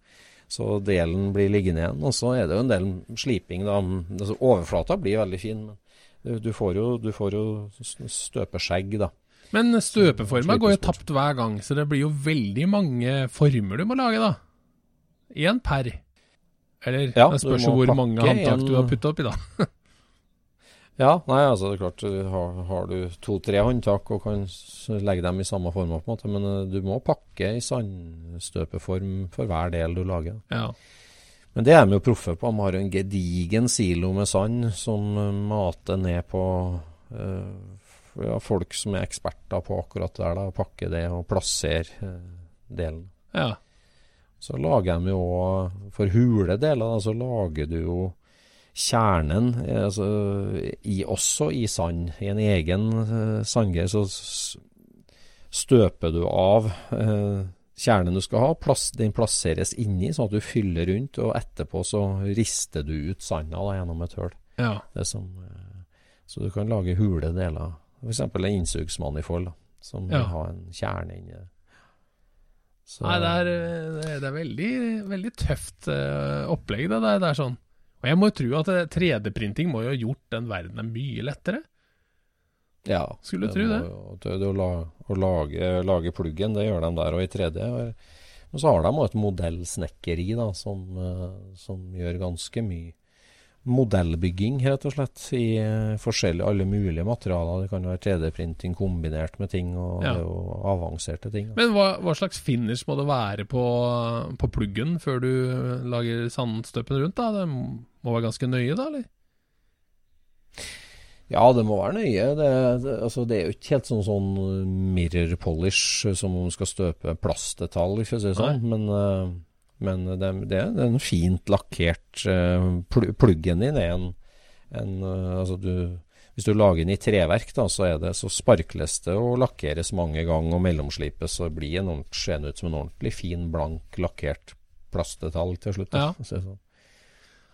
Så delen blir liggende igjen. Og så er det jo en del sliping, da. Altså, overflata blir veldig fin, men du, du får jo, du får jo støpeskjegg, da. Men støpeforma går jo tapt hver gang, så det blir jo veldig mange former du må lage, da. Én per. Eller Ja, det spørs jo hvor mange håndtak du har putta oppi, da. Ja, nei, altså det er klart, du har, har du to-tre håndtak og kan legge dem i samme form, på en måte, men eh, du må pakke i sandstøpeform for hver del du lager. Ja. Men det er de jo proffe på. De har en gedigen silo med sand som eh, mater ned på eh, ja, folk som er eksperter på akkurat det der, da, pakke det og plassere eh, delen. ja. Så lager de jo For hule deler, så lager du jo kjernen eh, altså, i, også i sand. I en egen uh, sandgreie så støper du av eh, kjernen du skal ha. Plass, den plasseres inni, sånn at du fyller rundt, og etterpå så rister du ut sanda da, gjennom et høl. ja. Det som, eh, så du kan lage hule deler. F.eks. en innsugsmanifold da, som Ja. har en kjerne inni. Så- Nei, det er, eh, det er veldig, veldig tøft eh, opplegg, det der. Det er sånn. Og jeg må jo tro at eh, 3D-printing må jo ha gjort den verdenen mye lettere. Ja, Skulle du tro det. jo- Det, det å, å lage, lage pluggen, det gjør de der og i 3D. og- så har de også et modellsnekkeri da, som, eh, som gjør ganske mye modellbygging, rett og slett, i eh, forskjellige, alle mulige materialer. Det kan være 3D-printing kombinert med ting, og Ja. er avanserte ting. Men hva, hva slags finish må det være på, på pluggen før du lager sandstøpen rundt? da? Det må være ganske nøye, da? eller? Ja, det må være nøye. Det, det, altså, det er jo ikke helt sånn, sånn mirror polish eh, som om skal støpe plastdetalj, for å si det sånn. Men, eh, men det, det, er- en fint lakkert eh, pl Pluggen din er en, en eh, Altså, du hvis du lager den i treverk, da, så, er det, så sparkles det og lakkeres mange ganger og mellomslipes, og blir en ordentlig, ut som en ordentlig fin, blank, lakkert plastdetalj til slutt. Da, Ja. for å si sånn.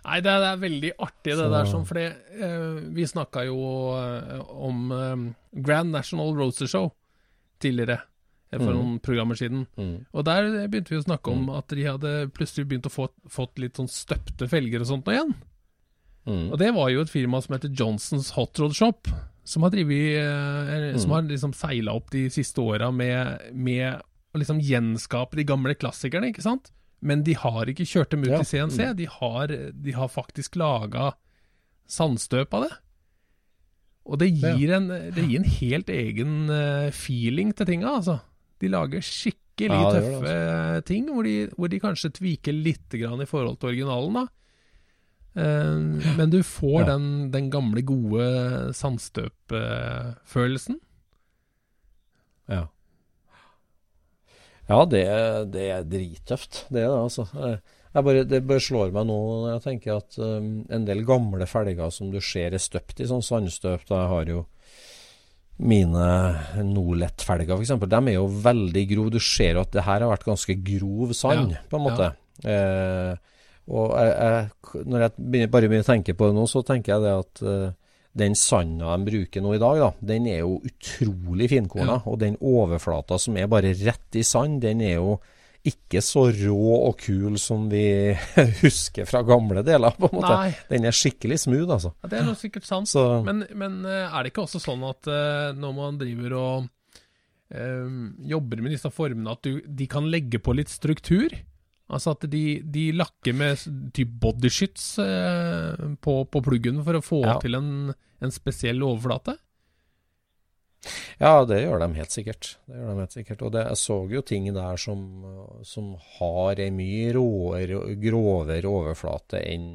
Nei, det er, det er veldig artig det Så- der, sånn, for eh, vi snakka jo eh, om eh, Grand National Roaster Show tidligere, for mm. noen programmer siden. Mm. Og der begynte vi å snakke om at de hadde plutselig begynt å få fått litt sånn støpte felger og sånt nå igjen. Mm. Og det var jo et firma som heter Johnsons Hot Rod Shop, som har drivet eh, Som Mm. har liksom seila opp de siste åra med, med å liksom gjenskape de gamle klassikerne, ikke sant? Men de har ikke kjørt dem ut Ja, i CNC, mm. de, har, de har faktisk laga sandstøp av det. Og det gir, en, det gir en helt egen eh, feeling til tinga, altså. De lager skikkelig Ja, det, altså. tøffe ting, hvor de, hvor de kanskje tviker litt grann i forhold til originalen, da. Eh, men du får Ja. den, den gamle, gode sandstøpfølelsen. Ja. Ja, det, det er drittøft. Det er det, altså. Bare, det bare slår meg nå når jeg tenker at um, en del gamle felger som du ser er støpt i sånn sandstøp, da har jo mine Nordlett-felger f.eks., de er jo veldig grove. Du ser jo at det her har vært ganske grov sand, Ja, på en måte. Eh, Og jeg, jeg, når jeg begynner, bare begynner å tenke på det nå, så tenker jeg det at eh, den sanda de bruker nå i dag, da, den er jo utrolig finkorna. Ja. Og den overflata som er bare rett i sand, den er jo ikke så rå og kul som vi husker fra gamle deler. på en måte. Nei. Den er skikkelig smooth, altså. Ja, det er noe sikkert sant. Men, men, eh, er det ikke også sånn at uh, når man driver og øh, jobber med disse formene, at du, de kan legge på litt struktur? Altså at de, de lakker med typ bodyskyts eh, på, på, pluggen for å få ja. til en, en, spesiell overflate? Ja, det gjør de helt sikkert. Det gjør de helt sikkert. Og det, jeg så jo ting der som, som har ei mye råere, grovere overflate enn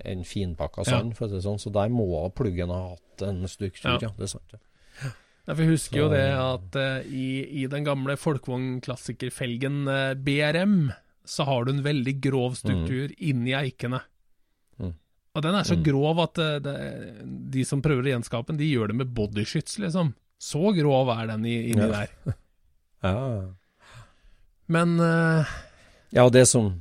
en finpakka sand, ja. for å si det sånn. Så der må pluggen ha hatt en struktur, ja. ja det er sant. Ja. Ja, for jeg husker så, jo det at uh, i, i, den gamle folkevognklassikerfelgen uh, BRM så har du en veldig grov struktur mm. inni eikene. Mm. Og den er så mm. grov at uh, det, de som prøver å gjenskape den, de gjør det med bodyskyts, liksom. Så grov er den inni ja. der. ja. Men uh, Ja, det som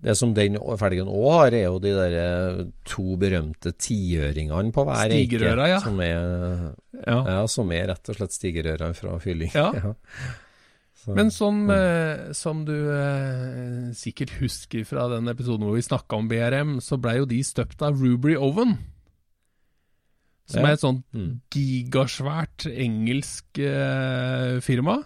det som den felgen òg har, er jo de der eh, to berømte tiøringene på hver eike. Ja. Som er, ja. ja. som er rett og slett stigerøra fra fylling. Ja. ja. Så, Men som, mm. eh, som du eh, sikkert husker fra den episoden hvor vi snakka om BRM, så blei jo de støpt av Rubry Oven. Som er et sånt mm. gigasvært engelsk eh, firma.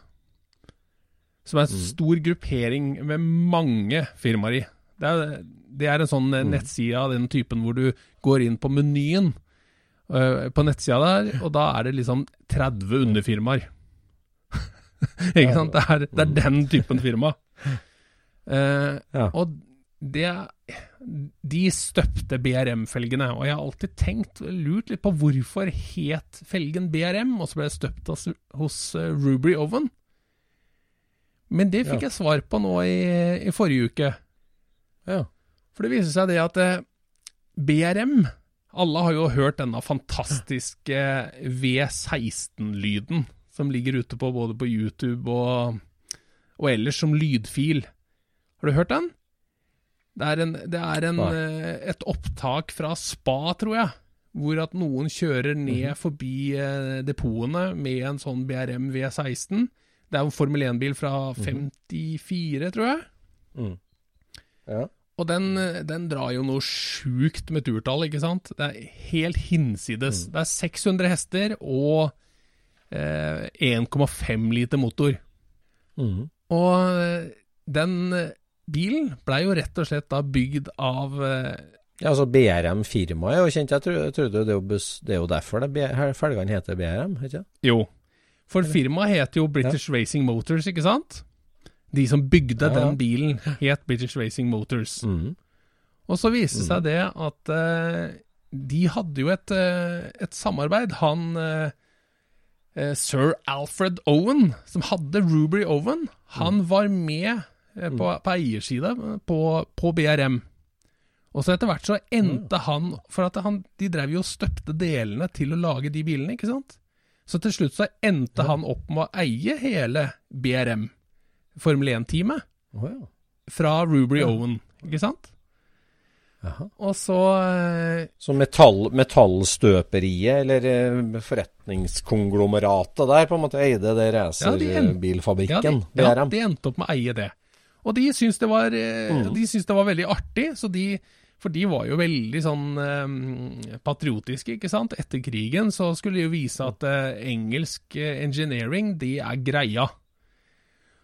Som er en mm. stor gruppering med mange firmaer i. Det er, det er en sånn mm. nettside av den typen hvor du går inn på menyen uh, på nettsida der, og da er det liksom 30 underfirmaer. ikke sant? Det er, det er, den typen firma. Uh, ja. Og det De støpte BRM-felgene, og jeg har alltid tenkt, lurt litt på hvorfor het felgen BRM, og så ble det støpt hos, uh, Rubery Oven. Men det fikk ja. jeg svar på nå i, i forrige uke. Ja. For det viser seg det at uh, BRM Alle har jo hørt denne fantastiske V16-lyden som ligger ute på både på YouTube og, og ellers som lydfil. Har du hørt den? Det er, en, det er en, eh, et opptak fra Spa, tror jeg, hvor at noen kjører ned mm -hmm. forbi eh, depotene med en sånn BRM V16. Det er en Formel 1-bil fra 54, mhm. tror jeg. Mm. Ja. Og den, den, drar jo noe sjukt med turtall, ikke sant? Det er helt hinsides. Mm. Det er 600 hester og 1,5 eh, liter motor. Mm. Og eh, den eh, bilen blei jo rett og slett da bygd av ja, altså BRM-firmaet er jo kjent. Jeg trodde det, det, er jo derfor det felgene heter BRM, ikke sant? Jo, for firmaet heter jo British ja. Racing Motors, ikke sant? De som bygde ja, den bilen, het British Racing Motors. Mm. Og så viste det seg mm. det at uh, de hadde jo et, uh, et samarbeid. Han uh, eh, sir Alfred Owen, som hadde Rubery Owen, han mm. var med eh, på, mm. på eiersida på, på, BRM. Og så etter hvert så endte mm. han For at han, de drev jo og støpte delene til å lage de bilene, ikke sant? Så til slutt så endte ja. han opp med å eie hele BRM, Formel 1-teamet, oh, ja. fra Rubery ja. Owen, ikke sant? Aha. Og så eh, Så metall, metallstøperiet, eller eh, forretningskonglomeratet der, på en måte eide det racerbilfabrikken? Ja, de, ja, de endte opp med å eie det. Og de syntes det var, eh, mm. de syntes det var veldig artig, så de for de var jo veldig sånn eh, patriotiske, ikke sant. Etter krigen så skulle de jo vise at eh, engelsk eh, engineering, de er greia.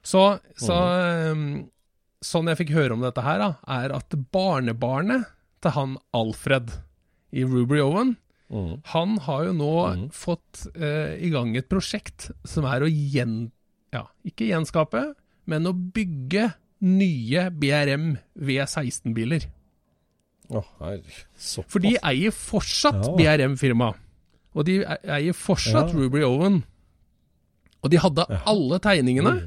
Så, så mm sånn jeg fikk høre om dette her, da, er at barnebarnet til han Alfred i Ruby Owen, mm. han har jo nå mm. fått eh, i gang et prosjekt som er å gjen... Ja, ikke gjenskape, men å bygge nye BRM V16-biler. Oh, For de eier fortsatt ja. BRM-firma. Og de eier fortsatt ja. Ruby Owen. Og de hadde alle tegningene. Mm.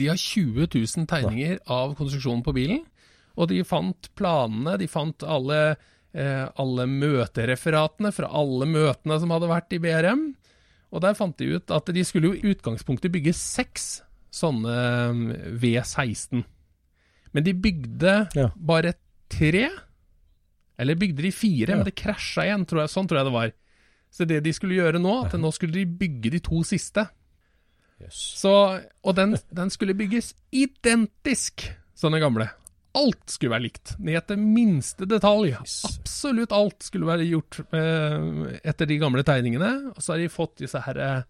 De har 20 000 tegninger av konstruksjonen på bilen, og de fant planene, de fant alle, eh, alle møtereferatene fra alle møtene som hadde vært i BRM. Og der fant de ut at de skulle jo i utgangspunktet bygge seks sånne eh, V16. Men de bygde Ja. bare tre. Eller bygde de fire, Ja. men det krasja igjen. Tror jeg, sånn tror jeg det var. Så det de skulle gjøre nå, at nå skulle de bygge de to siste. Yes. Så, og den, den skulle bygges identisk som den gamle. Alt skulle være likt, ned til minste detalj. Absolutt alt skulle være gjort eh, etter de gamle tegningene. Og så har de fått disse her eh,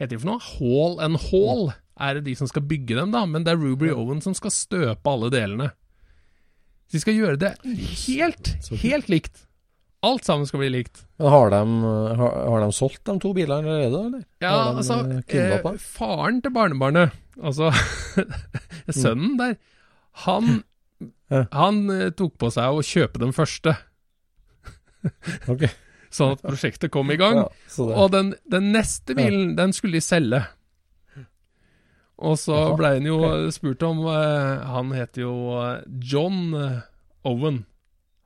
Heter de for noe? Hall and Hall er det de som skal bygge dem, da. Men det er Ruby Owen som skal støpe alle delene. Så de skal gjøre det helt, helt likt. Alt sammen skal bli likt. Men har de, har, har de solgt de to bilene allerede, eller? Ja, altså eh, eh? Faren til barnebarnet, altså sønnen der, han, han eh, tok på seg å kjøpe den første, Ok. Sånn at prosjektet kom i gang. Ja, Og den, den neste bilen, den skulle de selge. Og så blei ble han jo spurt om eh, Han heter jo eh, John eh, Owen.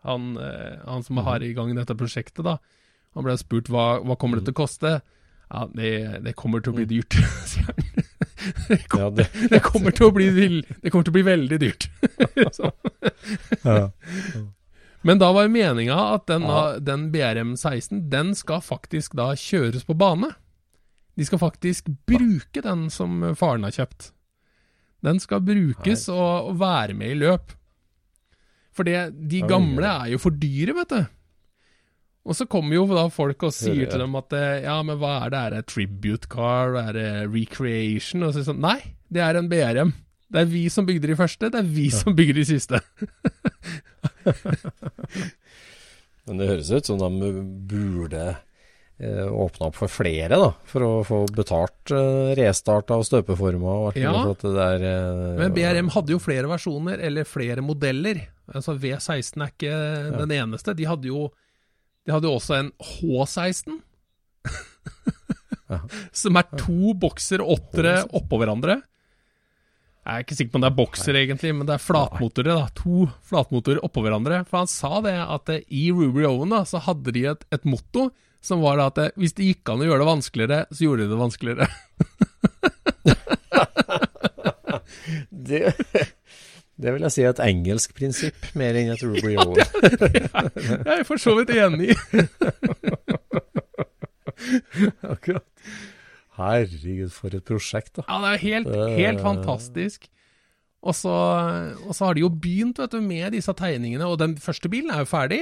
Han, eh, han som Mhm. har i gang dette prosjektet, da. Han ble spurt hva, hva kommer det til å koste. Ja, det, det kommer til å bli Mhm. dyrt, sier han. Det, kom, det, det, kommer til å bli, det kommer til å bli veldig dyrt. Ja. Men da var meninga at den, Ja. den BRM16, den skal faktisk da kjøres på bane. De skal faktisk bruke den som faren har kjøpt. Den skal brukes og, og være med i løp. For det, de gamle er jo for dyre, vet du. Og så kommer jo da folk og sier til dem at eh, ja, men hva er det, er det tribute car, er det recreation? Og så det sånn, nei, det er en BRM. Det er vi som bygde de første, det er vi som bygger de siste. Men det høres ut som de burde eh, åpne opp for flere, da. For å få betalt eh, restart av støpeforma og Ja. at det der, eh, Men BRM hadde jo flere versjoner, eller flere modeller. Altså V16 er ikke den eneste. De hadde jo de hadde jo også en H16. Som er to bokser åttere oppå hverandre. Jeg er ikke sikker på om det er bokser, egentlig, men det er flatmotorer. da, To flatmotorer oppå hverandre. For han sa det at i Ruby Owen da, så hadde de et, et motto som var da at hvis det gikk an å gjøre det vanskeligere, så gjorde de det vanskeligere. det, det vil jeg si er et engelsk prinsipp, mer enn et Ruby Owen. Jeg er for så vidt enig i. Akkurat. Herregud, for et prosjekt, da. Ja, det er helt, helt fantastisk. Og så, og så har de jo begynt vet du, med disse tegningene, og den første bilen er jo ferdig.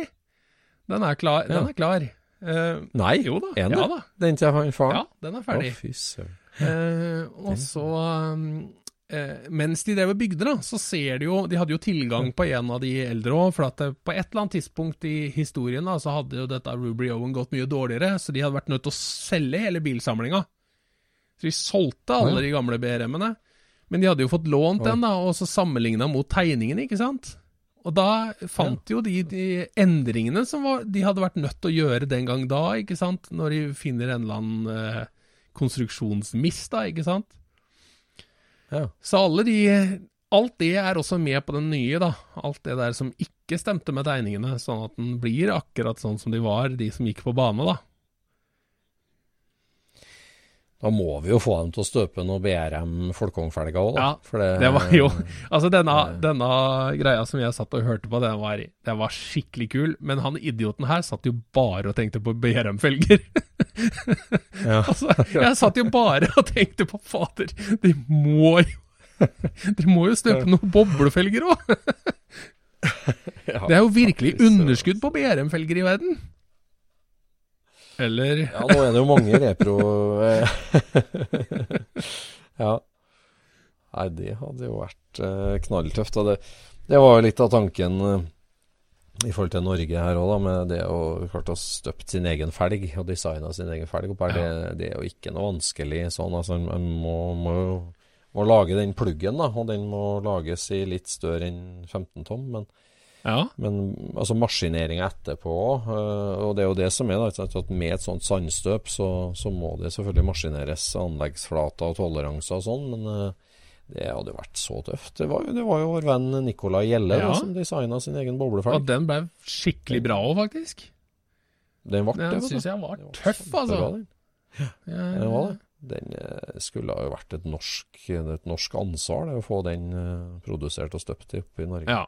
Den er klar. Ja. Den er klar. Uh, Nei, jo da. er den ja da. Den til han faren? Ja, den er ferdig. Å, fy søren. Uh, og så um, uh, Mens de drev og bygde, da, så ser de jo De hadde jo tilgang på en av de eldre òg, for at på et eller annet tidspunkt i historien da, så hadde jo dette Ruby Owen gått mye dårligere, så de hadde vært nødt til å selge hele bilsamlinga. Så de solgte alle de gamle BRM-ene. Men de hadde jo fått lånt den, da, og så sammenligna mot tegningene, ikke sant? Og da fant jo de, de endringene som var, de hadde vært nødt til å gjøre den gang da, ikke sant? Når de finner en eller annen eh, konstruksjonsmiss, da, ikke sant? Ja. Så alle de Alt det er også med på den nye, da. Alt det der som ikke stemte med tegningene, sånn at den blir akkurat sånn som de var, de som gikk på bane, da. Da må vi jo få dem til å støpe noe BRM Folkongfelger òg, da. Ja, For det, Det var jo Altså, denne, denne greia som jeg satt og hørte på, den var, den var skikkelig kul, men han idioten her satt jo bare og tenkte på BRM-felger. Ja. altså, jeg satt jo bare og tenkte på Fader, de må jo De må jo støpe noen boblefelger òg! Det er jo virkelig underskudd på BRM-felger i verden. Eller Ja, nå er det jo mange repro eh, Ja. Nei, det hadde jo vært eh, knalltøft. Det, det var jo litt av tanken eh, i forhold til Norge her òg, med det å klart å støpt sin egen felg og designa sin egen felg opp her. Det, det er jo ikke noe vanskelig sånn. Altså, man må, må må lage den pluggen, da, og den må lages i litt større enn 15 tom. men Ja. men altså maskineringa etterpå òg, og det er jo det som er da, at med et sånt sandstøp, så, så må det selvfølgelig maskineres anleggsflater og toleranser og sånn, men eh, det hadde jo vært så tøft. Det var, det var jo vår venn Nicolai Gjelle Ja. da, som designa sin egen Og den ble skikkelig bra òg, faktisk. Den ble det, Den syns jeg var var tøff, altså. den. Jeg, Den var det. den eh, skulle ha jo vært et norsk, et norsk ansvar, det å få den eh, produsert og støpt opp i Norge. Ja.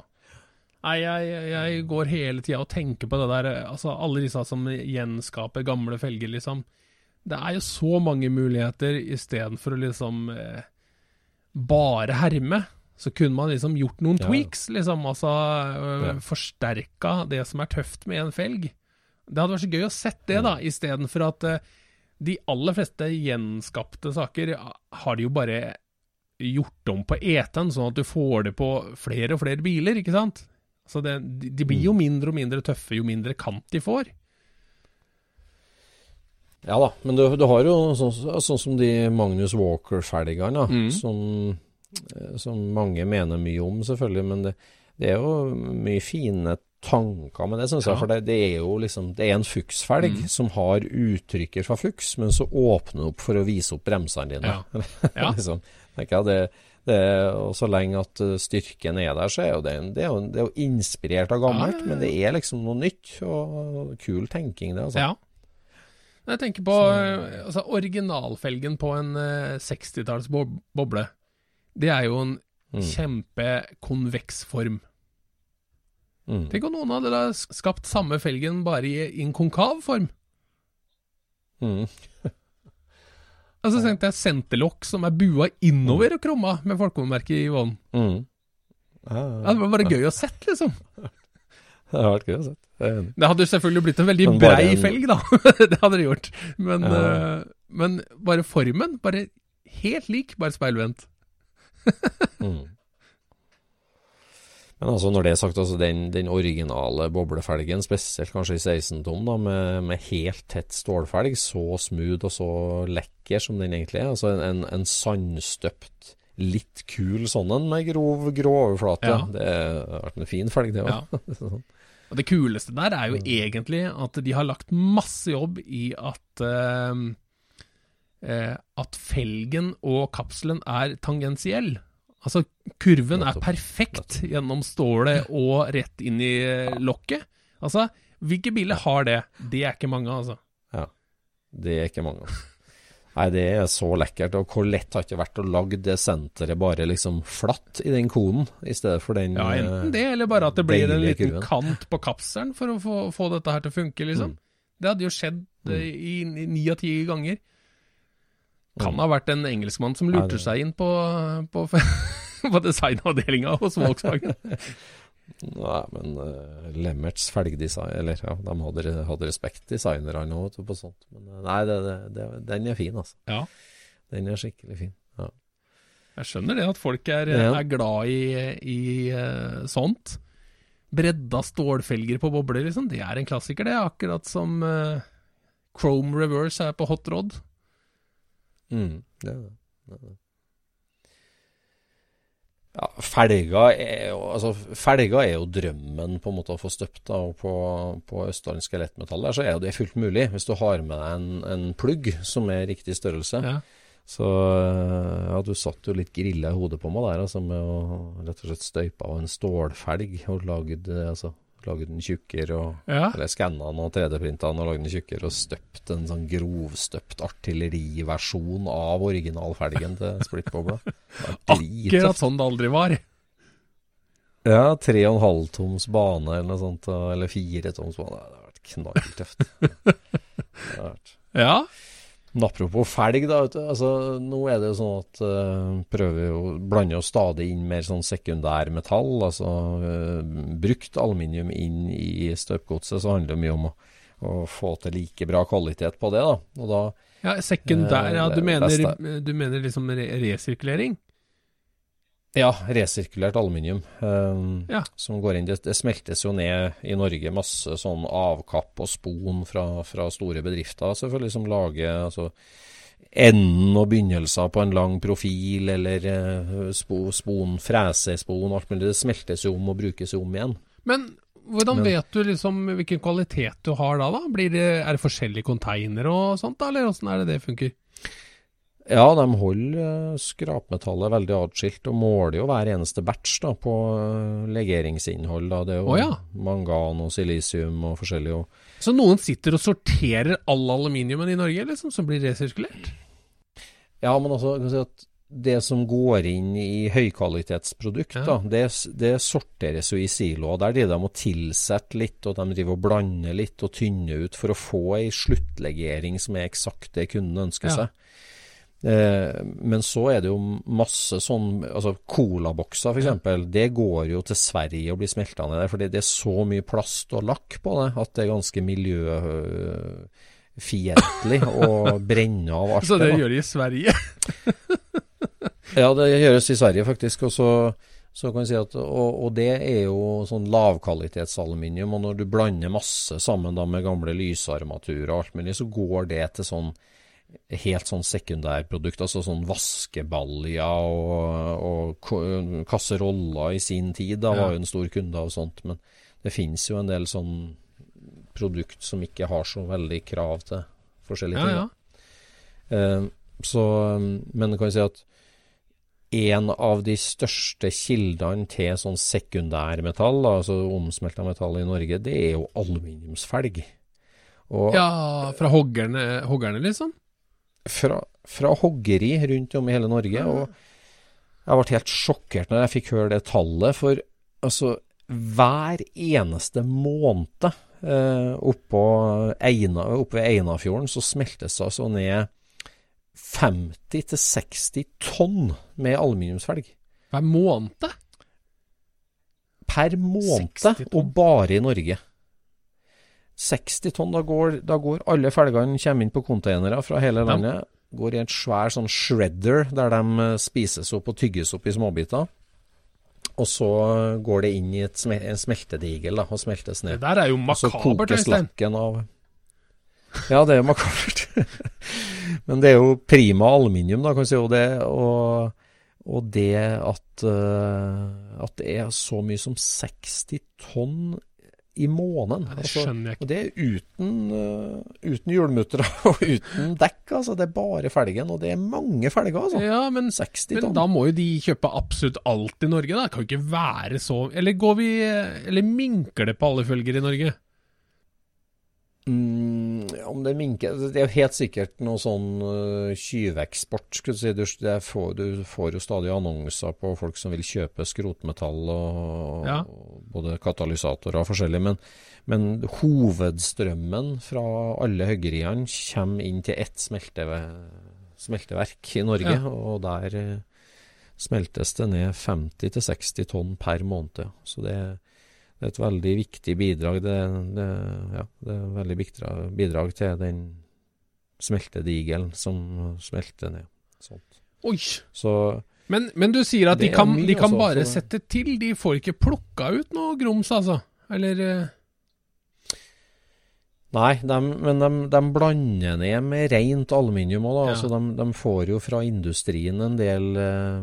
Nei, jeg, jeg går hele tida og tenker på det der, altså alle disse som gjenskaper gamle felger, liksom. Det er jo så mange muligheter istedenfor å liksom eh, bare herme. Så kunne man liksom gjort noen Ja. tweaks, liksom. Altså øh, Ja. forsterka det som er tøft med en felg. Det hadde vært så gøy å sett det, da, istedenfor at eh, de aller fleste gjenskapte saker ah, har de jo bare gjort om på ET-en, sånn at du får det på flere og flere biler, ikke sant? Så det, de, blir jo mindre og mindre tøffe jo mindre kant de får. Ja da, men du, du har jo sånn, sånn som de Magnus Walker-felgene, Mm. som, eh, som mange mener mye om, selvfølgelig. Men det, det er jo mye fine tanker med det, syns jeg. For det, det er jo liksom Det er en Fuchs-felg Mm. som har uttrykker fra Fuchs, men så åpner det opp for å vise opp bremsene dine. Ja. Ja. liksom, tenker jeg det er, og Så lenge at uh, styrken er der, så er jo det, det, er jo, det er jo inspirert av gammelt, men det er liksom noe nytt og kul tenking, det. altså. Ja. Jeg tenker på så... altså, originalfelgen på en øh, 60-talls boble, det er jo en Mm. kjempekonveks form. Mm. Tenk om noen hadde skapt samme felgen bare i, i en konkav form. Mm. Altså tenkte jeg senterlokk som er bua innover og krumma med folkemerket i vognen. Mm. Ja, ja, det var bare gøy å sett, liksom. Det hadde vært gøy å se. Jeg enig. Det hadde selvfølgelig blitt en veldig brei en- felg, da. det hadde det gjort. Men, Ja. uh, men bare formen, bare helt lik, bare speilvendt. Mm. Men altså, når det er sagt, altså den, den originale boblefelgen, spesielt kanskje i 16-tom, da, med, med helt tett stålfelg, så smooth og så lekker som den egentlig er. Altså en, en, en sandstøpt, litt kul sånn en med grov, grå overflate. Ja. Det har vært en fin felg, det Ja. òg. Og det kuleste der er jo Mm. egentlig at de har lagt masse jobb i at uh, uh, At felgen og kapselen er tangensiell. Altså, kurven er perfekt gjennom stålet og rett inn i eh, lokket. Altså, hvilke biler har det? Det er ikke mange, altså. Ja, Det er ikke mange. Nei, det er så lekkert. Og hvor lett har det ikke vært å lage det senteret bare liksom flatt i den konen, i stedet for den Ja, enten eh, det, eller bare at det blir en liten kurven. kant på kapselen for å få, få dette her til å funke, liksom. Mm. Det hadde jo skjedd eh, i i ni av ti ganger. Kan ha vært en engelskmann som Ja, lurte det- seg inn på, på, på designavdelinga hos Volkswagen. Nei, men uh, Lemmerts felgdesign Eller ja, de hadde, hadde respekt, designerne òg, på sånt. Men eh, nei, det, det, den er fin, altså. Ja. Den er skikkelig fin. Ja. Jeg skjønner det, at folk er, Ja. er glad i, i uh, sånt. Bredda stålfelger på bobler, liksom. Det er en klassiker, det. Akkurat som uh, Chrome Reverse er på hot rod. Mm, det er det. det, er det. Ja, felga er jo altså, felga er jo drømmen på en måte å få støpt. da, og På, på Østland Skelettmetall der så er det fullt mulig, hvis du har med deg en, en plugg som er riktig størrelse. Ja. Så ja, du satt jo litt grilla i hodet på meg der, altså, med å rett og slett støype av en stålfelg og lagd altså, lagd den tjukkere og Ja. Eller skanna den og 3D-printa den og lagd den tjukkere og støpt en sånn grovstøpt artilleriversjon av originalfelgen til splittbobla. Akkurat sånn det aldri var. Ja, tre og en halv toms bane eller noe sånt, eller fire toms bane. Det har vært knalltøft. Ja. Men apropos felg, da. Du, altså, nå er det jo sånn at uh, prøver jo blander jo stadig inn mer sånn sekundærmetall. Altså uh, brukt aluminium inn i støpgodset, så handler det mye om å, å få til like bra kvalitet på det. da. Og da ja sekundær, ja. Eh, Du mener, du mener liksom re resirkulering? Ja, resirkulert aluminium eh, Ja. som går inn. Det, det smeltes jo ned i Norge masse sånn avkapp og spon fra, fra store bedrifter, selvfølgelig, som lager altså, enden og begynnelser på en lang profil, eller eh, spo, spon, fresespon, alt mulig. Det smeltes jo om og brukes jo om igjen. Men hvordan Men- vet du liksom hvilken kvalitet du har da? da? Blir det, er det forskjellige konteinere og sånt, da, eller åssen er det det funker? Ja, de holder eh, skrapmetallet veldig atskilt, og måler jo hver eneste batch da, på eh, legeringsinnhold. Da. Det er jo oh, ja. mangan og silisium og forskjellig. Og Så noen sitter og sorterer all aluminiumen i Norge, liksom, som blir resirkulert? Ja, men altså, kan si at det som går inn i høykvalitetsprodukt, Ja. da, det, det sorteres jo i siloer. Der driver de og tilsetter litt, og de driver og blander litt og tynner ut for å få ei sluttlegering som er eksakt det kunden ønsker Ja. seg. Eh, men så er det jo masse sånn altså Colabokser f.eks. Det går jo til Sverige og blir smelta ned der. fordi det er så mye plast og lakk på det at det er ganske miljøfiendtlig å brenne av alt Så det gjør de i Sverige. Ja, det gjøres i Sverige faktisk. Og så, så kan jeg si at, og, og det er jo sånn lavkvalitetsaluminium. Og når du blander masse sammen da med gamle lysarmaturer og alt mulig, så går det til sånn helt sånn sekundærprodukt. Altså sånn vaskebalja og, og kasseroller i sin tid. Da Ja. var jo en stor kunde av sånt. Men det finnes jo en del sånn produkt som ikke har så veldig krav til forskjellige ting. ja. da. Eh, så, men jeg kan si at en av de største kildene til sånn sekundærmetall, altså omsmelta metall i Norge, det er jo aluminiumsfelg. Og Ja, fra hoggerne, hoggerne liksom? Fra, fra hoggeri rundt om i hele Norge. Og jeg ble helt sjokkert når jeg fikk høre det tallet, for altså hver eneste måned eh, oppå Eina, oppe ved Einafjorden så smeltes det altså ned 50-60 tonn med aluminiumsfelg. Hver måned? Per måned, og bare i Norge. 60 tonn. Da går, da går alle felgene kommer inn på containere fra hele Ja. landet. Går i en svær sånn shredder, der de eh, spises opp og tygges opp i småbiter. Og så går det inn i et sme en smeltedigel da, og smeltes ned. Det der er jo makabert, Øystein. av Ja, det er makabert. Men det er jo prima aluminium, da, kan vi si. Og det, og, og det at, uh, at det er så mye som 60 tonn i måneden. Ja, det Altså, skjønner jeg ikke. og det er uten, uh, uten hjulmutter og uten dekk, altså. Det er bare felgen, og det er mange felger, altså. Ja, men, 60 men da må jo de kjøpe absolutt alt i Norge, da. Det kan jo ikke være så Eller går vi Eller minker det på alle følger i Norge? Mm, om det minker Det er jo helt sikkert noe sånn uh, skulle du si. Du, får, du får jo stadig annonser på folk som vil kjøpe skrotmetall og, Ja. og både katalysatorer og forskjellig. Men, men hovedstrømmen fra alle høggeriene kommer inn til ett smelteve, smelteverk i Norge. Ja. Og der eh, smeltes det ned 50-60 tonn per måned. Så det er det er et veldig viktig bidrag. Det, det, ja, det er et veldig viktig bidrag til den smeltedigelen som smelter ned. Sånt. Oi! Så Men, men du sier at de kan, de kan også, bare så... sette til, de får ikke plukka ut noe grums, altså? Eller eh, Nei, de, men de, de blander ned med rent aluminium òg, da. Ja. Altså, de, de får jo fra industrien en del eh,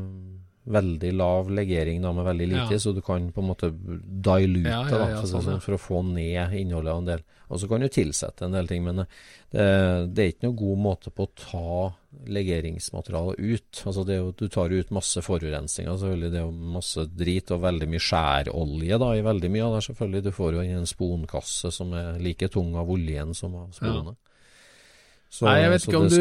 veldig lav legering da, med veldig lite, Ja. så du kan på en måte dilute Ja, ja, da, for, sånn, sånn, for å få ned innholdet av en del. Og så kan du tilsette en del ting, men eh, det, det er ikke noen god måte på å ta legeringsmaterialet ut. Altså det Du tar ut masse forurensninger, selvfølgelig. Det er jo masse drit og veldig mye skjærolje da, i veldig mye av det. selvfølgelig. Du får jo en sponkasse som er like tung av oljen som av spone. Så, Nei, jeg vet ikke om du-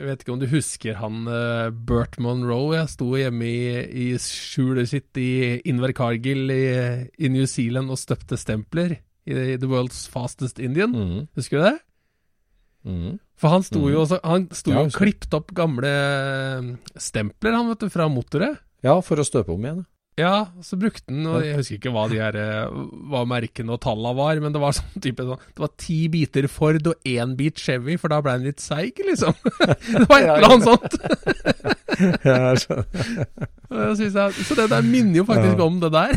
jeg vet ikke om du husker han eh, Bert Monroe? Jeg sto hjemme i, i skjulet sitt i Invercargill i, i New Zealand og støpte stempler i The World's Fastest Indian. Mhm, Husker du det? mhm. For han sto jo, Mhm. også, han sto Ja, og klippet opp gamle eh, stempler, han vet du, fra motoret. Ja, for å støpe om igjen. Ja, så brukte han og Jeg husker ikke hva de her eh, Hva merkene og talla var, men det var sånn type sånn Det var ti biter Ford og én bit Chevy, for da ble han litt seig, liksom. det var et eller annet sånt. Ja, jeg skjønner. Så det der minner jo faktisk Ja. om det der.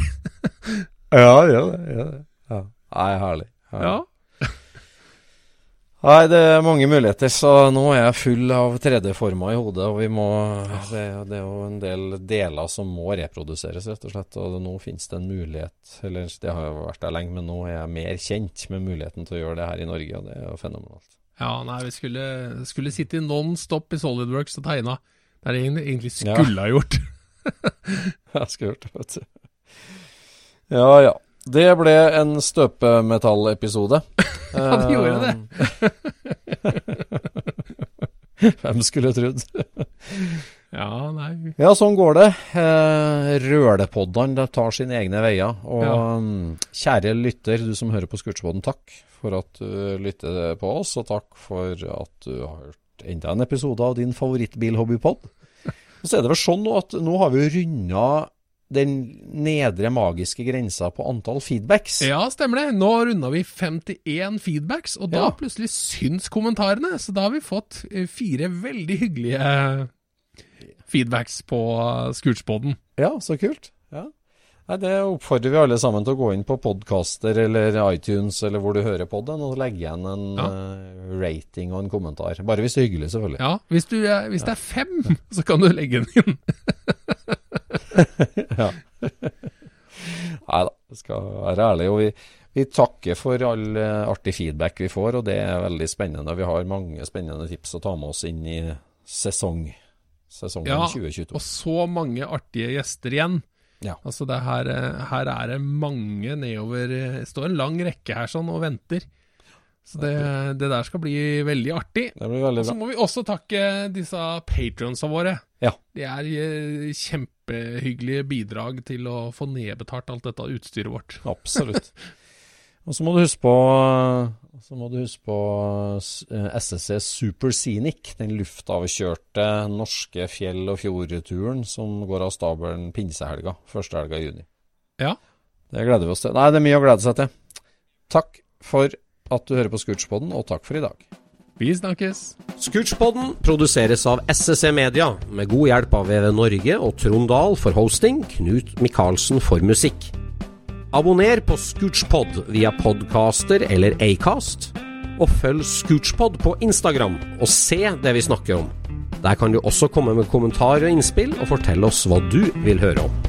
ja, det. gjør det. Ja. Nei, herlig. herlig. Ja. Nei, det er mange muligheter, så nå er jeg full av 3D-former i hodet. Og vi må det, det er jo en del deler som må reproduseres, rett og slett. Og nå finnes det en mulighet, eller det har jo vært der lenge, men nå er jeg mer kjent med muligheten til å gjøre det her i Norge, og det er jo fenomenalt. ja, nei, vi skulle, skulle sitte non stop i Solidworks og tegna. Det er det egentlig- skulle Ja. ha gjort. Jeg skulle gjort det, vet du. Ja ja. Det ble en støpemetallepisode. Ja, det gjorde det. Hvem skulle trodd? Ja, nei Ja, sånn går det. Eh, Rølepoddene tar sine egne veier. Og Ja. mm, kjære lytter, du som hører på Skurtsboden, takk for at du lytter på oss, og takk for at du har hørt enda en episode av din favorittbilhobbypod. Og så er det vel sånn nå at nå har vi runda den nedre magiske grensa på antall feedbacks. Ja, stemmer det. Nå runda vi 51 feedbacks, og da Ja. plutselig syns kommentarene. Så da har vi fått eh, fire veldig hyggelige feedbacks på Scootspoden. Ja, så kult. Ja. Nei, Det oppfordrer vi alle sammen til å gå inn på podcaster eller iTunes eller hvor du hører på den, og legge igjen en Ja. uh, rating og en kommentar. Bare hvis det er hyggelig, selvfølgelig. Ja, hvis, du, hvis det er fem, så kan du legge den inn. Nei da, det skal være ærlig. Og vi, vi takker for all eh, artig feedback vi får, og det er veldig spennende. Vi har mange spennende tips å ta med oss inn i sesong, sesongen Ja, 2022. Og så mange artige gjester igjen. Ja. Altså det her, eh, her er det mange nedover eh, Det står en lang rekke her sånn og venter. Så det, det der skal bli veldig artig. Det blir veldig bra så må vi også takke disse patronsa våre. Ja. De er eh, kjempehyggelige bidrag til å få nedbetalt alt dette utstyret vårt. Absolutt. Og så må du huske på så må du huske på eh, SSC Super Scenic, den luftavkjørte norske fjell- og fjordturen som går av stabelen pinsehelga, første helga i juni. Ja. Det gleder vi oss til. Nei, det er mye å glede seg til. Takk for at du hører på Scootspoden, og takk for i dag. Vi snakkes! Scootspodden produseres av SSC Media, med god hjelp av VV Norge og Trond Dahl for hosting, Knut Micaelsen for musikk. Abonner på Scootspod via podcaster eller Acast, og følg Scootspod på Instagram og se det vi snakker om. Der kan du også komme med kommentarer og innspill, og fortelle oss hva du vil høre om.